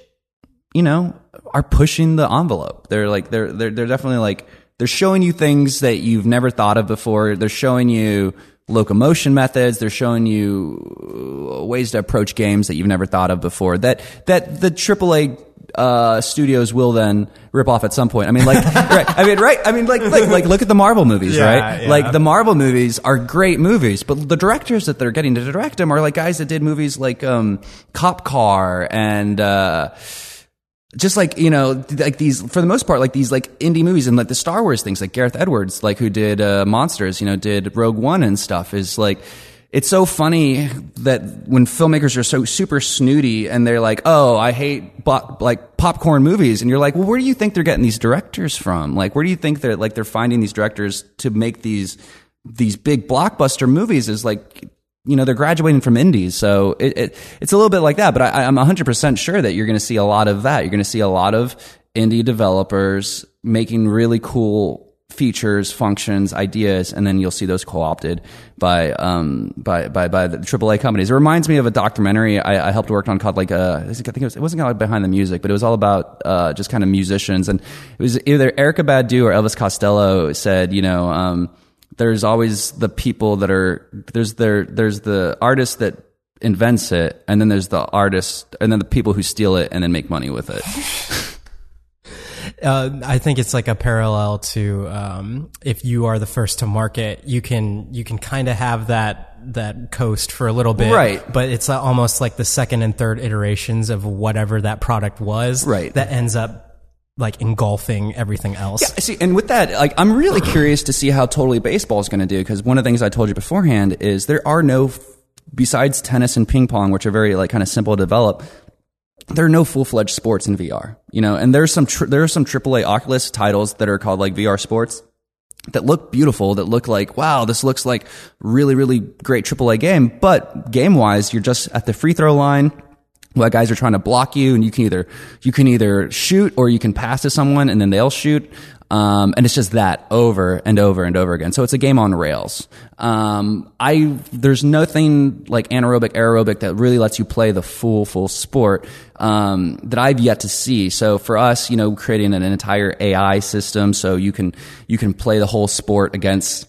you know, are pushing the envelope. They're like, they're, they're, they're definitely like, they're showing you things that you've never thought of before. They're showing you locomotion methods. They're showing you uh, ways to approach games that you've never thought of before. That that the AAA uh, studios will then rip off at some point. I mean, like, right? I mean, right? I mean, like, like, like, look at the Marvel movies, Yeah, right? yeah. Like, the Marvel movies are great movies, but the directors that they're getting to direct them are like guys that did movies like um, Cop Car and. Uh, just like you know like these for the most part like these like indie movies and like the star wars things like gareth edwards like who did uh, monsters you know did rogue one and stuff is like it's so funny that when filmmakers are so super snooty and they're like oh i hate bo- like popcorn movies and you're like well where do you think they're getting these directors from? Like where do you think they're like they're finding these directors to make these these big blockbuster movies is like you know they're graduating from indies. So it, it it's a little bit like that but I, i'm 100% sure that you're going to see a lot of that. You're going to see a lot of indie developers making really cool features functions ideas and then you'll see those co-opted by um by by by the AAA companies. It reminds me of a documentary I, I helped work on called like uh I think it, was, it wasn't called behind the music but it was all about uh just kind of musicians. And it was either Erykah Badu or Elvis Costello said you know um there's always the people that are there's there there's the artist that invents it and then there's the artist and then the people who steal it and then make money with it Uh, I think it's like a parallel to um, if you are the first to market, you can you can kind of have that that coast for a little bit, Right. But it's uh, almost like the second and third iterations of whatever that product was, Right. That ends up like engulfing everything else. I see, and with that, like, I'm really curious to see how Totally Baseball is going to do because one of the things I told you beforehand is there are no, besides tennis and ping pong, which are very like kind of simple to develop. There are no full fledged sports in VR, you know, and there's some tr- there are some AAA Oculus titles that are called like VR sports that look beautiful, that look like, wow, this looks like really, really great AAA game. But game wise, you're just at the free throw line. While guys are trying to block you and you can either, you can either shoot or you can pass to someone and then they'll shoot. Um, and it's just that over and over and over again. So it's a game on rails. Um, I, there's nothing like anaerobic, aerobic that really lets you play the full, full sport, um, that I've yet to see. So for us, you know, creating an entire AI system so you can, you can play the whole sport against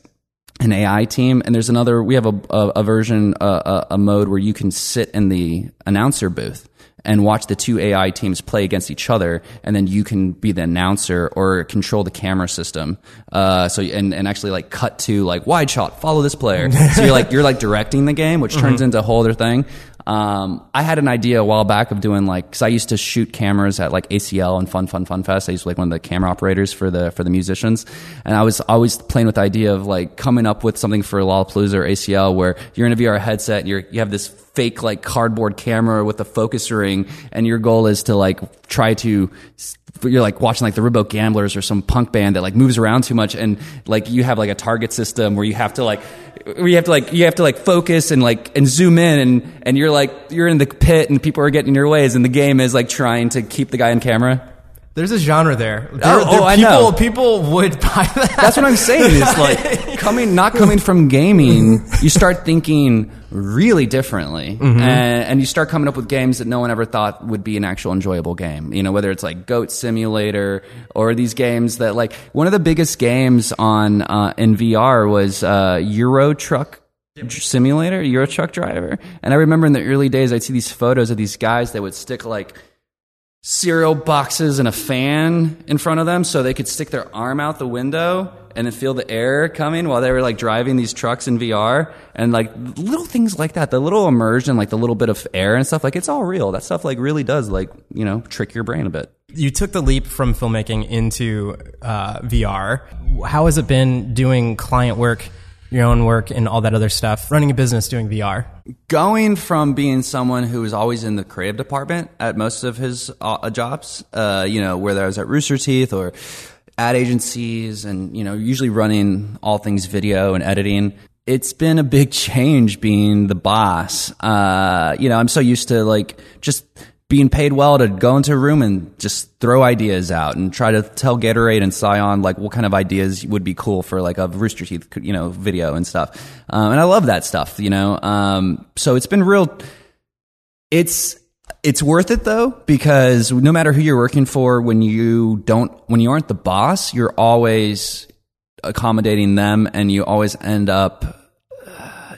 an AI team, and there's another. We have a a, a version, a, a, a mode where you can sit in the announcer booth and watch the two AI teams play against each other, and then you can be the announcer or control the camera system. Uh, so and and actually like cut to like wide shot, follow this player. so you're like you're like directing the game, which turns into a whole other thing. Um, I had an idea a while back of doing like, cause I used to shoot cameras at like ACL and Fun Fun Fun Fest. I used to be like one of the camera operators for the, for the musicians. And I was always playing with the idea of like coming up with something for Lollapalooza or ACL where you're in a VR headset, you're, you have this fake like cardboard camera with a focus ring and your goal is to like try to you're like watching like the Riverboat Gamblers or some punk band that like moves around too much and like you have like a target system where you have to like where you have to like you have to like focus and like and zoom in and and you're like you're in the pit and people are getting in your ways and the game is like trying to keep the guy in camera there's a genre there. there, Oh, there oh, I people, know. People would buy that. That's what I'm saying. It's like coming, not coming from gaming. You start thinking really differently, and, and you start coming up with games that no one ever thought would be an actual enjoyable game. You know, whether it's like Goat Simulator or these games that like one of the biggest games on uh, in VR was uh, Euro Truck Simulator, Euro Truck Driver. And I remember in the early days, I'd see these photos of these guys that would stick like cereal boxes and a fan in front of them so they could stick their arm out the window and then feel the air coming while they were like driving these trucks in VR and like little things like that, the little immersion, like the little bit of air and stuff, like it's all real. That stuff like really does like, you know, trick your brain a bit. you took the leap from filmmaking into uh, VR. How has it been doing client work, your own work, and all that other stuff? Running a business, doing VR. going from being someone who was always in the creative department at most of his uh, jobs, uh, you know, whether I was at Rooster Teeth or ad agencies and, you know, usually running all things video and editing. It's been a big change being the boss. Uh, you know, I'm so used to like just being paid well to go into a room and just throw ideas out and try to tell Gatorade and Scion like what kind of ideas would be cool for like a Rooster Teeth, you know, video and stuff. Um, and I love that stuff, you know. Um, so it's been real. It's it's worth it though because no matter who you're working for, when you don't, when you aren't the boss, you're always accommodating them, and you always end up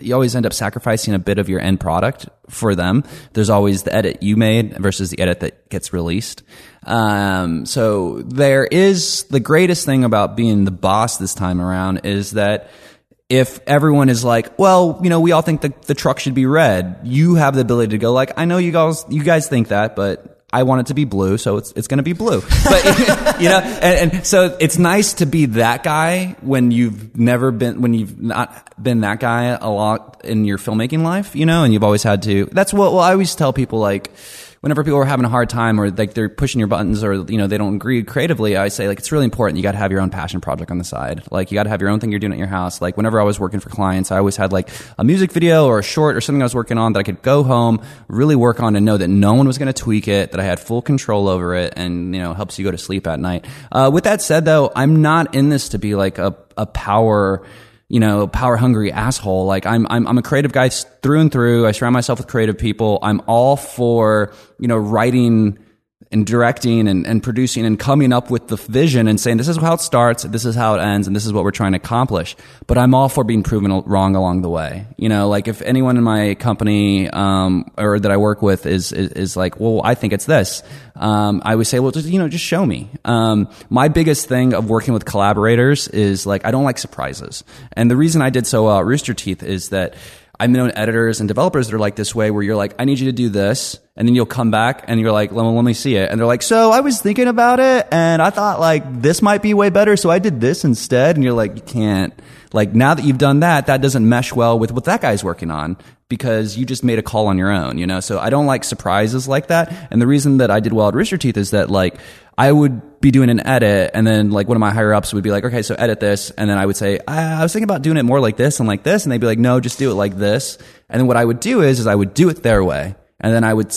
you always end up sacrificing a bit of your end product for them. There's always the edit you made versus the edit that gets released. Um, so there is the greatest thing about being the boss this time around is that if everyone is like, well, you know, we all think that the truck should be red, you have the ability to go like, I know you guys, you guys think that, but I want it to be blue, so it's it's going to be blue. But you know, and, and so it's nice to be that guy when you've never been when you've not been that guy a lot in your filmmaking life, you know, and you've always had to. That's what well, I always tell people like whenever people are having a hard time or like they're pushing your buttons or you know they don't agree creatively i say like it's really important you got to have your own passion project on the side. Like you got to have your own thing you're doing at your house. Like whenever i was working for clients i always had like a music video or a short or something i was working on that i could go home really work on and know that no one was going to tweak it that i had full control over it and you know helps you go to sleep at night. Uh, with that said though i'm not in this to be like a, a power you know, power hungry asshole. Like I'm, I'm, I'm a creative guy through and through. I surround myself with creative people. I'm all for, you know, writing and directing and, and producing and coming up with the vision and saying, this is how it starts, this is how it ends, and this is what we're trying to accomplish. But I'm all for being proven wrong along the way. You know, like if anyone in my company, um, or that I work with is, is, is like, well, I think it's this. Um, I would say, well, just, you know, just show me. Um, my biggest thing of working with collaborators is like, I don't like surprises. And the reason I did so well at Rooster Teeth is that I've known editors and developers that are like this way where you're like, I need you to do this. And then you'll come back and you're like, well, let me see it. And they're like, so I was thinking about it and I thought like this might be way better. So I did this instead. And you're like, you can't. Like now that you've done that, that doesn't mesh well with what that guy's working on because you just made a call on your own, you know? So I don't like surprises like that. And the reason that I did well at Rooster Teeth is that like I would be doing an edit and then like one of my higher ups would be like, okay, so edit this. And then I would say, I, I was thinking about doing it more like this and like this. And they'd be like, no, just do it like this. And then what I would do is, is I would do it their way. And then I would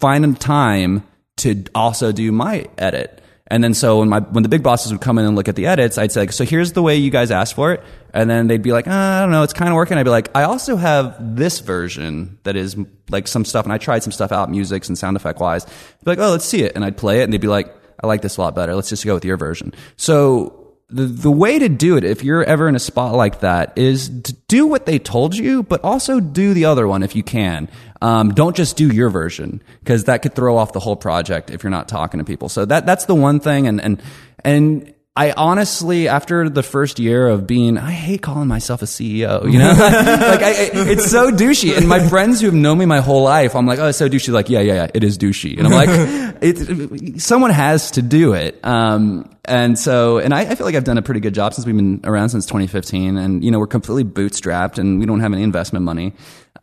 find a time to also do my edit. And then so when my when the big bosses would come in and look at the edits, I'd say, like, so here's the way you guys asked for it. And then they'd be like, uh, I don't know, it's kind of working. I'd be like, I also have this version that is like some stuff, and I tried some stuff out, musics and sound effect wise. Be like, oh, let's see it, and I'd play it, and they'd be like, I like this a lot better. Let's just go with your version. So the the way to do it, if you're ever in a spot like that, is to do what they told you, but also do the other one if you can. Um, don't just do your version because that could throw off the whole project if you're not talking to people. So that that's the one thing, and and and. I honestly, after the first year of being, I hate calling myself a CEO, you know, like I, I- it's so douchey. And my friends who have known me my whole life, I'm like, oh, it's so douchey. Like, yeah, yeah, yeah, it is douchey. And I'm like, it, someone has to do it. Um, and so, and I, I feel like I've done a pretty good job since we've been around since 2015. And, you know, we're completely bootstrapped and we don't have any investment money.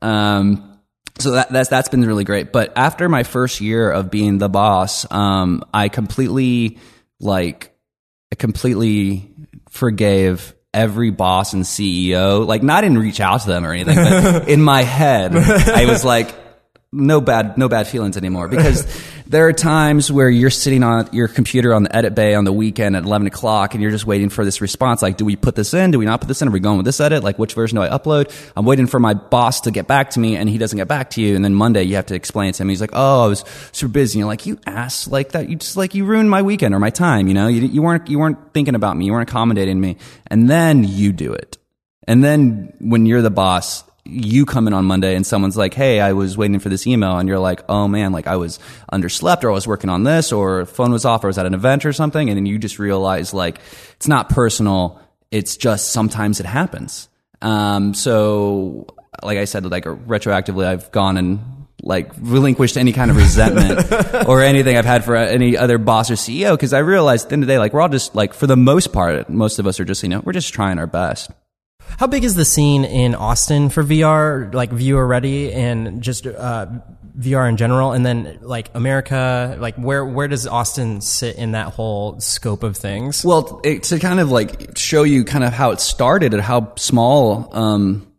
Um, so that, that's that's been really great. But after my first year of being the boss, um, I completely like I completely forgave every boss and CEO. Like not in reach out to them or anything, but in my head, I was like, no bad no bad feelings anymore. Because there are times where you're sitting on your computer on the edit bay on the weekend at 11 o'clock and you're just waiting for this response like do we put this in? Do we not put this in? Are we going with this edit? Like which version do i upload? I'm waiting for my boss to get back to me and he doesn't get back to you. And then monday you have to explain to him. He's like oh i was super busy. And you're like you ass like that you just like you ruined my weekend or my time you know? You, you weren't you weren't thinking about me you weren't accommodating me. And then you do it. And then when you're the boss you come in on Monday and someone's like, Hey, I was waiting for this email. And you're like, Oh man, like I was underslept or I was working on this or phone was off or I was at an event or something. And then you just realize like it's not personal. It's just sometimes it happens. Um, so like I said, like retroactively, I've gone and like relinquished any kind of resentment or anything I've had for any other boss or CEO. Cause I realized at the end of the day, like we're all just like, for the most part, most of us are just, you know, we're just trying our best. How big is the scene in Austin for VR, like viewer ready and just uh, VR in general? And then like America, like where where does Austin sit in that whole scope of things? Well, it, to kind of like show you kind of how it started and how small um,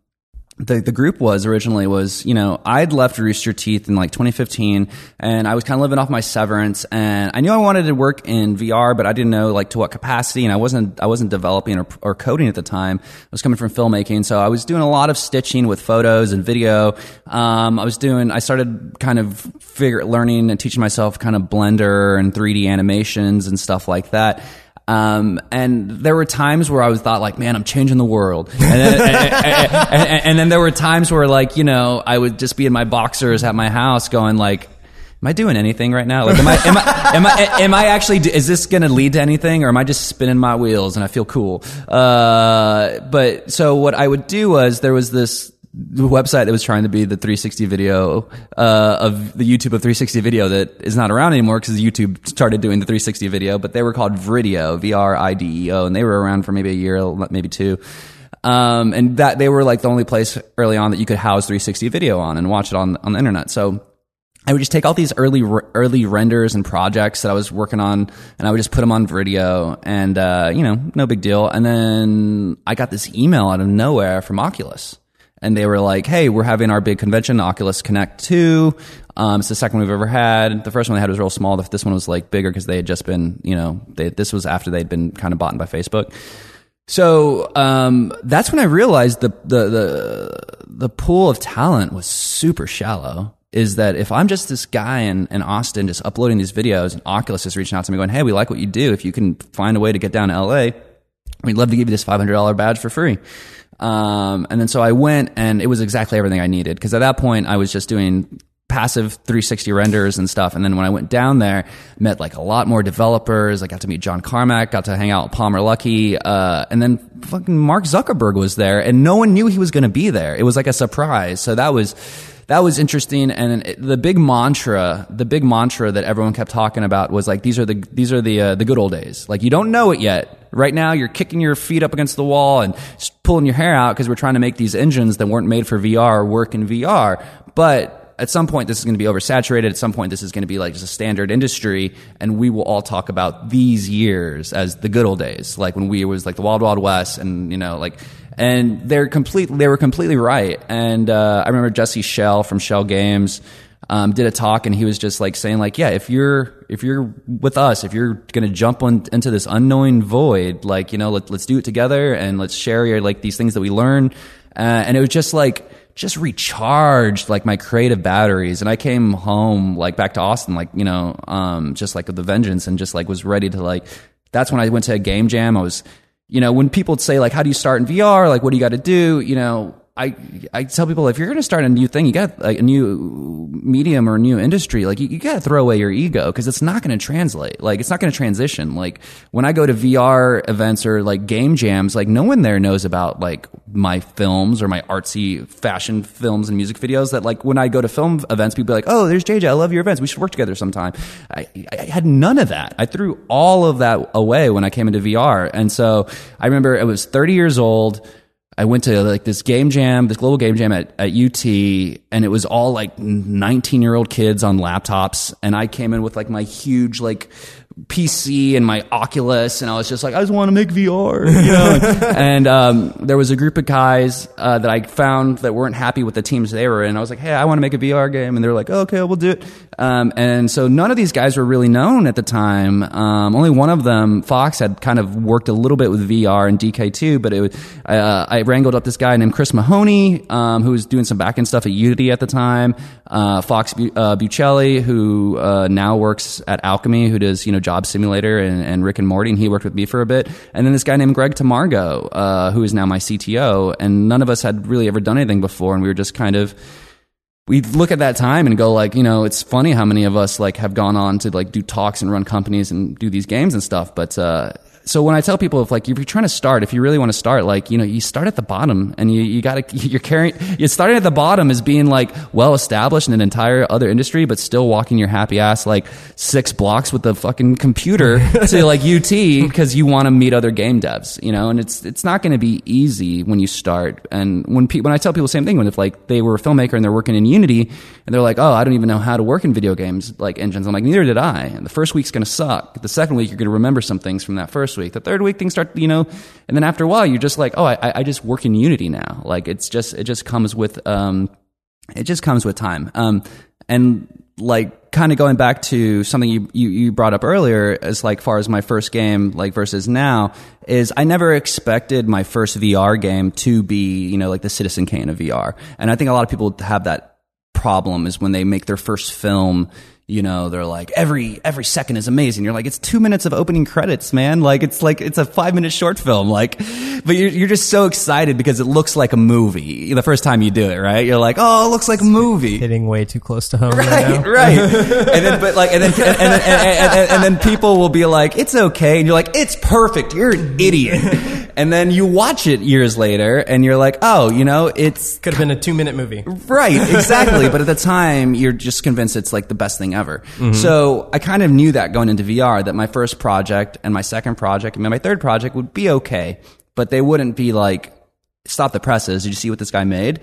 the, the group was originally was, you know, I'd left Rooster Teeth in like 2015 and I was kind of living off my severance and I knew I wanted to work in VR, but I didn't know like to what capacity and I wasn't, I wasn't developing or, or coding at the time. I was coming from filmmaking. So I was doing a lot of stitching with photos and video. Um, I was doing, I started kind of figure, learning and teaching myself kind of Blender and 3D animations and stuff like that. Um, and there were times where I was thought like, man, I'm changing the world. And then, and, and, and then there were times where like, you know, I would just be in my boxers at my house going like, am I doing anything right now? Like, am I, am I, am I, am I actually, is this going to lead to anything or am I just spinning my wheels and I feel cool? Uh, but so what I would do was there was this, website that was trying to be the 360 video uh, of the YouTube of 360 video that is not around anymore because YouTube started doing the 360 video, but they were called Vrideo, V R I D E O, and they were around for maybe a year, maybe two. Um, and that they were like the only place early on that you could house 360 video on and watch it on on the internet. So I would just take all these early early renders and projects that I was working on, and I would just put them on Vrideo, and uh, you know, no big deal. And then I got this email out of nowhere from Oculus and they were like, "Hey, we're having our big convention, Oculus Connect 2. Um, it's the second we've ever had. The first one they had was real small. This one was like bigger because they had just been, you know, they, this was after they'd been kind of bought by Facebook. So um, that's when I realized the, the the the pool of talent was super shallow. Is that if I'm just this guy in, in Austin just uploading these videos, and Oculus is reaching out to me going, "Hey, we like what you do. If you can find a way to get down to LA, we'd love to give you this $500 badge for free." Um, and then so I went and it was exactly everything I needed because at that point I was just doing passive 360 renders and stuff. And then when I went down there, met like a lot more developers. I got to meet John Carmack, got to hang out with Palmer Luckey. Uh, and then fucking Mark Zuckerberg was there and no one knew he was going to be there. It was like a surprise. So that was, that was interesting. And the big mantra, the big mantra that everyone kept talking about was like, these are the, these are the, uh, the good old days. Like you don't know it yet. Right now you're kicking your feet up against the wall and pulling your hair out because we're trying to make these engines that weren't made for VR work in VR. But at some point this is going to be oversaturated. At some point this is going to be like just a standard industry, and we will all talk about these years as the good old days, like when we was like the wild wild west, and you know like and they're complete. They were completely right. And uh, I remember Jesse Schell from Schell Games um, did a talk, and he was just like saying, like, yeah, if you're if you're with us, if you're gonna jump on, into this unknowing void, like you know, let, let's do it together and let's share your, like these things that we learn. Uh, and it was just like just recharged like my creative batteries and i came home like back to austin like you know um, just like with the vengeance and just like was ready to like that's when i went to a game jam i was you know, when people say like, how do you start in VR? Like, what do you got to do? You know, I I tell people if you're going to start a new thing, you got like, a new medium or a new industry, like you, you got to throw away your ego because it's not going to translate. Like it's not going to transition. Like when I go to VR events or like game jams, like no one there knows about like my films or my artsy fashion films and music videos. That like when I go to film events, people are like, "Oh, there's JJ. I love your events. We should work together sometime." I, I had none of that. I threw all of that away when I came into VR, and so I remember it was 30 years old. I went to like this game jam, this global game jam at, at UT, and it was all like 19 year old kids on laptops. And I came in with like my huge, like, PC and my Oculus, and I was just like, I just want to make VR. You know? and um, there was a group of guys uh, that I found that weren't happy with the teams they were in. I was like, Hey, I want to make a VR game, and they were like, oh, Okay, we'll do it. Um, and so none of these guys were really known at the time. Um, only one of them, Fox, had kind of worked a little bit with VR and DK2, but it was, uh, I wrangled up this guy named Chris Mahoney, um, who was doing some backend stuff at Unity at the time. Uh, Fox Bu- uh, Buchele, who uh, now works at Owlchemy, who does you know Job Simulator and, and Rick and Morty, and he worked with me for a bit. And then this guy named Greg Tamargo, uh, who is now my CTO, and none of us had really ever done anything before, and we were just kind of we look at that time and go like, you know, it's funny how many of us like have gone on to like do talks and run companies and do these games and stuff. But uh, so when I tell people if like if you're trying to start, if you really want to start, like you know, you start at the bottom and you you got to you're carrying you're starting at the bottom as being like well established in an entire other industry, but still walking your happy ass like six blocks with the fucking computer to like UT because you want to meet other game devs, you know, and it's it's not going to be easy when you start. And when pe- when I tell people the same thing, when if like they were a filmmaker and they're working in Unity and they're like, oh, I don't even know how to work in video games like engines. I'm like, neither did I. And the first week's going to suck. The second week, you're going to remember some things from that first week. The third week, things start, you know, and then after a while, you're just like, oh, I, I just work in Unity now. Like it's just, it just comes with, um, it just comes with time. Um, and like kind of going back to something you, you, you brought up earlier as like far as my first game like versus now is I never expected my first VR game to be, you know, like the Citizen Kane of VR. And I think a lot of people have that problem is when they make their first film you know they're like every every second is amazing. You're like it's two minutes of opening credits man. Like it's like it's a five minute short film. Like but you're, you're just so excited because it looks like a movie the first time you do it right? You're like oh it looks like a movie. Hitting way too close to home right right right. And then but like and then and, and, and, and, and, and then people will be like it's okay. And you're like it's perfect. You're an idiot and then you watch it years later and you're like oh you know it's Could have been a two minute movie. Right, exactly. but at the time, you're just convinced it's like the best thing ever. Mm-hmm. So I kind of knew that going into VR that my first project and my second project and my third project would be okay, but they wouldn't be like, stop the presses. Did you see what this guy made?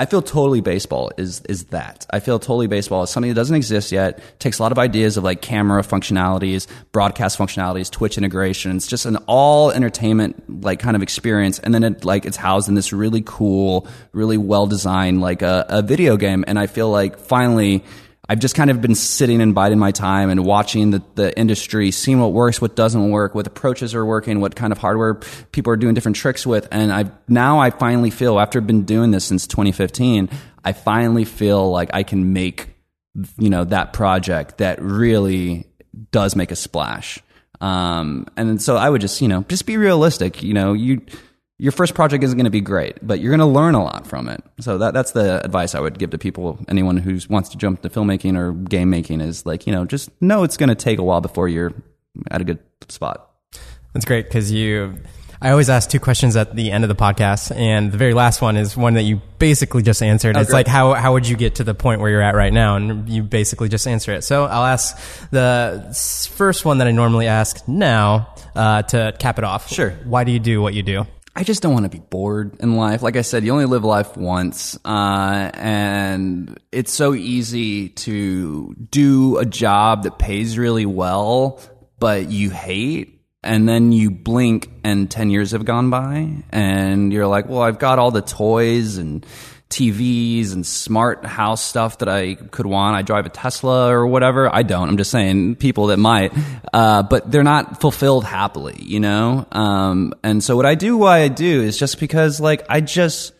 I feel totally baseball is is that. I feel totally baseball is something that doesn't exist yet. Takes a lot of ideas of like camera functionalities, broadcast functionalities, Twitch integrations, just an all entertainment like kind of experience. And then it like it's housed in this really cool, really well designed like a, a video game. And I feel like finally I've just kind of been sitting and biding my time and watching the, the industry, seeing what works, what doesn't work, what approaches are working, what kind of hardware people are doing different tricks with. And I now I finally feel after I've been doing this since 2015, I finally feel like I can make you know that project that really does make a splash. Um, and so I would just you know just be realistic. You know you your first project isn't going to be great, but you're going to learn a lot from it. So that that's the advice I would give to people, anyone who wants to jump to filmmaking or game making is like, you know, just know it's going to take a while before you're at a good spot. That's great because you. I always ask two questions at the end of the podcast, and the very last one is one that you basically just answered. it's great. like how how would you get to the point where you're at right now, and you basically just answer it. So I'll ask the first one that I normally ask now uh, to cap it off. Sure. Why do you do what you do? I just don't want to be bored in life. Like I said, you only live life once, uh, and it's so easy to do a job that pays really well, but you hate. And then you blink and 10 years have gone by and you're like, well, I've got all the toys and TVs and smart house stuff that I could want. I drive a Tesla or whatever. I don't. I'm just saying people that might, uh, but they're not fulfilled happily, you know? Um, and so what I do, why I do is just because like I just,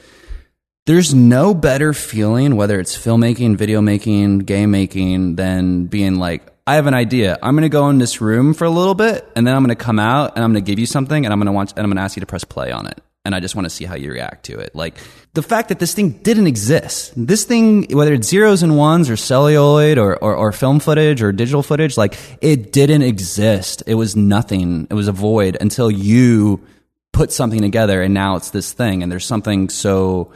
there's no better feeling, whether it's filmmaking, video making, game making, than being like, I have an idea. I'm going to go in this room for a little bit, and then I'm going to come out, and I'm going to give you something, and I'm going to want, and I'm going to ask you to press play on it, and I just want to see how you react to it. Like the fact that this thing didn't exist, this thing, whether it's zeros and ones or celluloid or, or, or film footage or digital footage, like it didn't exist. It was nothing. It was a void until you put something together, and now it's this thing, and there's something so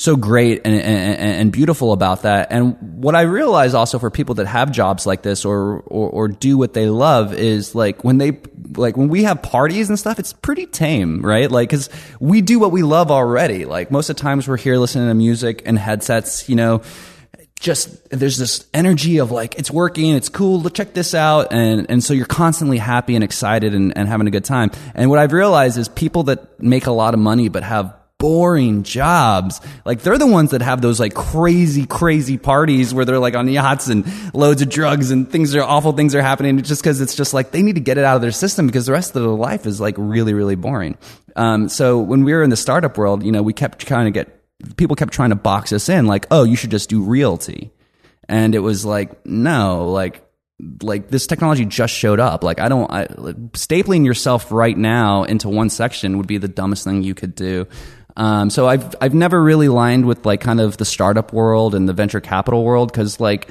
so great and, and, and, beautiful about that. And what I realize also for people that have jobs like this or, or, or do what they love is like when they, like when we have parties and stuff, it's pretty tame, right? Like, cause we do what we love already. Like most of the times we're here listening to music and headsets, you know, just there's this energy of like it's working it's cool check this out and and so you're constantly happy and excited and, and having a good time and what i've realized is people that make a lot of money but have boring jobs. Like they're the ones that have those like crazy, crazy parties where they're like on yachts and loads of drugs and things are awful things are happening just because it's just like they need to get it out of their system because the rest of their life is like really, really boring. Um, so when we were in the startup world, you know, we kept trying to get people kept trying to box us in like, oh, you should just do realty. And it was like, no, like like this technology just showed up. Like I don't I, stapling yourself right now into one section would be the dumbest thing you could do. Um, so I've I've never really lined with like kind of the startup world and the venture capital world because like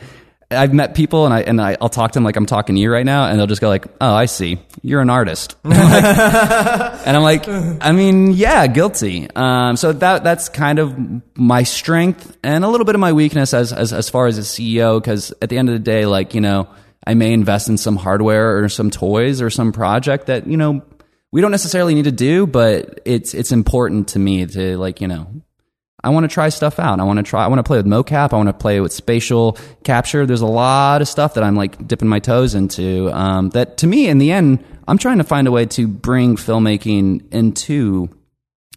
I've met people and I and I, will talk to them like I'm talking to you right now, and they'll just go like, "Oh, I see, you're an artist," and I'm like, "I mean, yeah, guilty." Um, so that that's kind of my strength and a little bit of my weakness as as as far as a CEO, because at the end of the day, like you know, I may invest in some hardware or some toys or some project that you know we don't necessarily need to do, but it's it's important to me to like you know I want to try stuff out. I want to try. I want to play with mocap. I want to play with spatial capture. There's a lot of stuff that I'm like dipping my toes into. Um, that to me, in the end, I'm trying to find a way to bring filmmaking into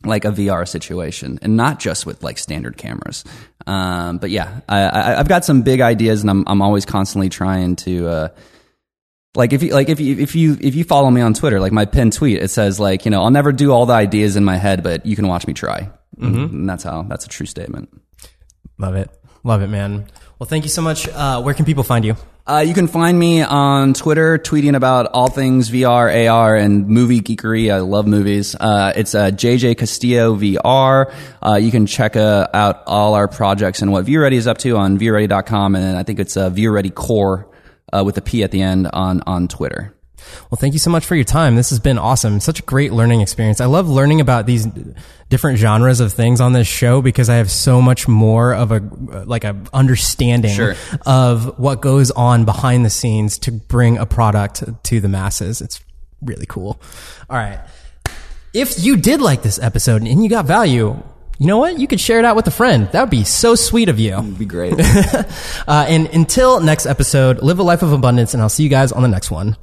like a VR situation, and not just with like standard cameras. Um, but yeah, I, have got some big ideas, and I'm I'm always constantly trying to. Uh, like if you like if you if you if you follow me on Twitter, like my pinned tweet, it says like you know I'll never do all the ideas in my head, but you can watch me try. Mm-hmm. And that's how that's a true statement. Love it, love it, man. Well, thank you so much. Uh, where can people find you? Uh, you can find me on Twitter, tweeting about all things VR, AR, and movie geekery. I love movies. Uh, it's uh, JJ Castillo VR. Uh, you can check uh, out all our projects and what ViewReady is up to on viewready.com, and I think it's uh, ViewReady Core uh, with a P at the end on on Twitter. Well, thank you so much for your time. This has been awesome. Such a great learning experience. I love learning about these different genres of things on this show because I have so much more of a like a understanding sure. of what goes on behind the scenes to bring a product to the masses. It's really cool. All right. If you did like this episode and you got value, you know what? You could share it out with a friend. That would be so sweet of you. It'd be great. uh, and until next episode, live a life of abundance, and I'll see you guys on the next one.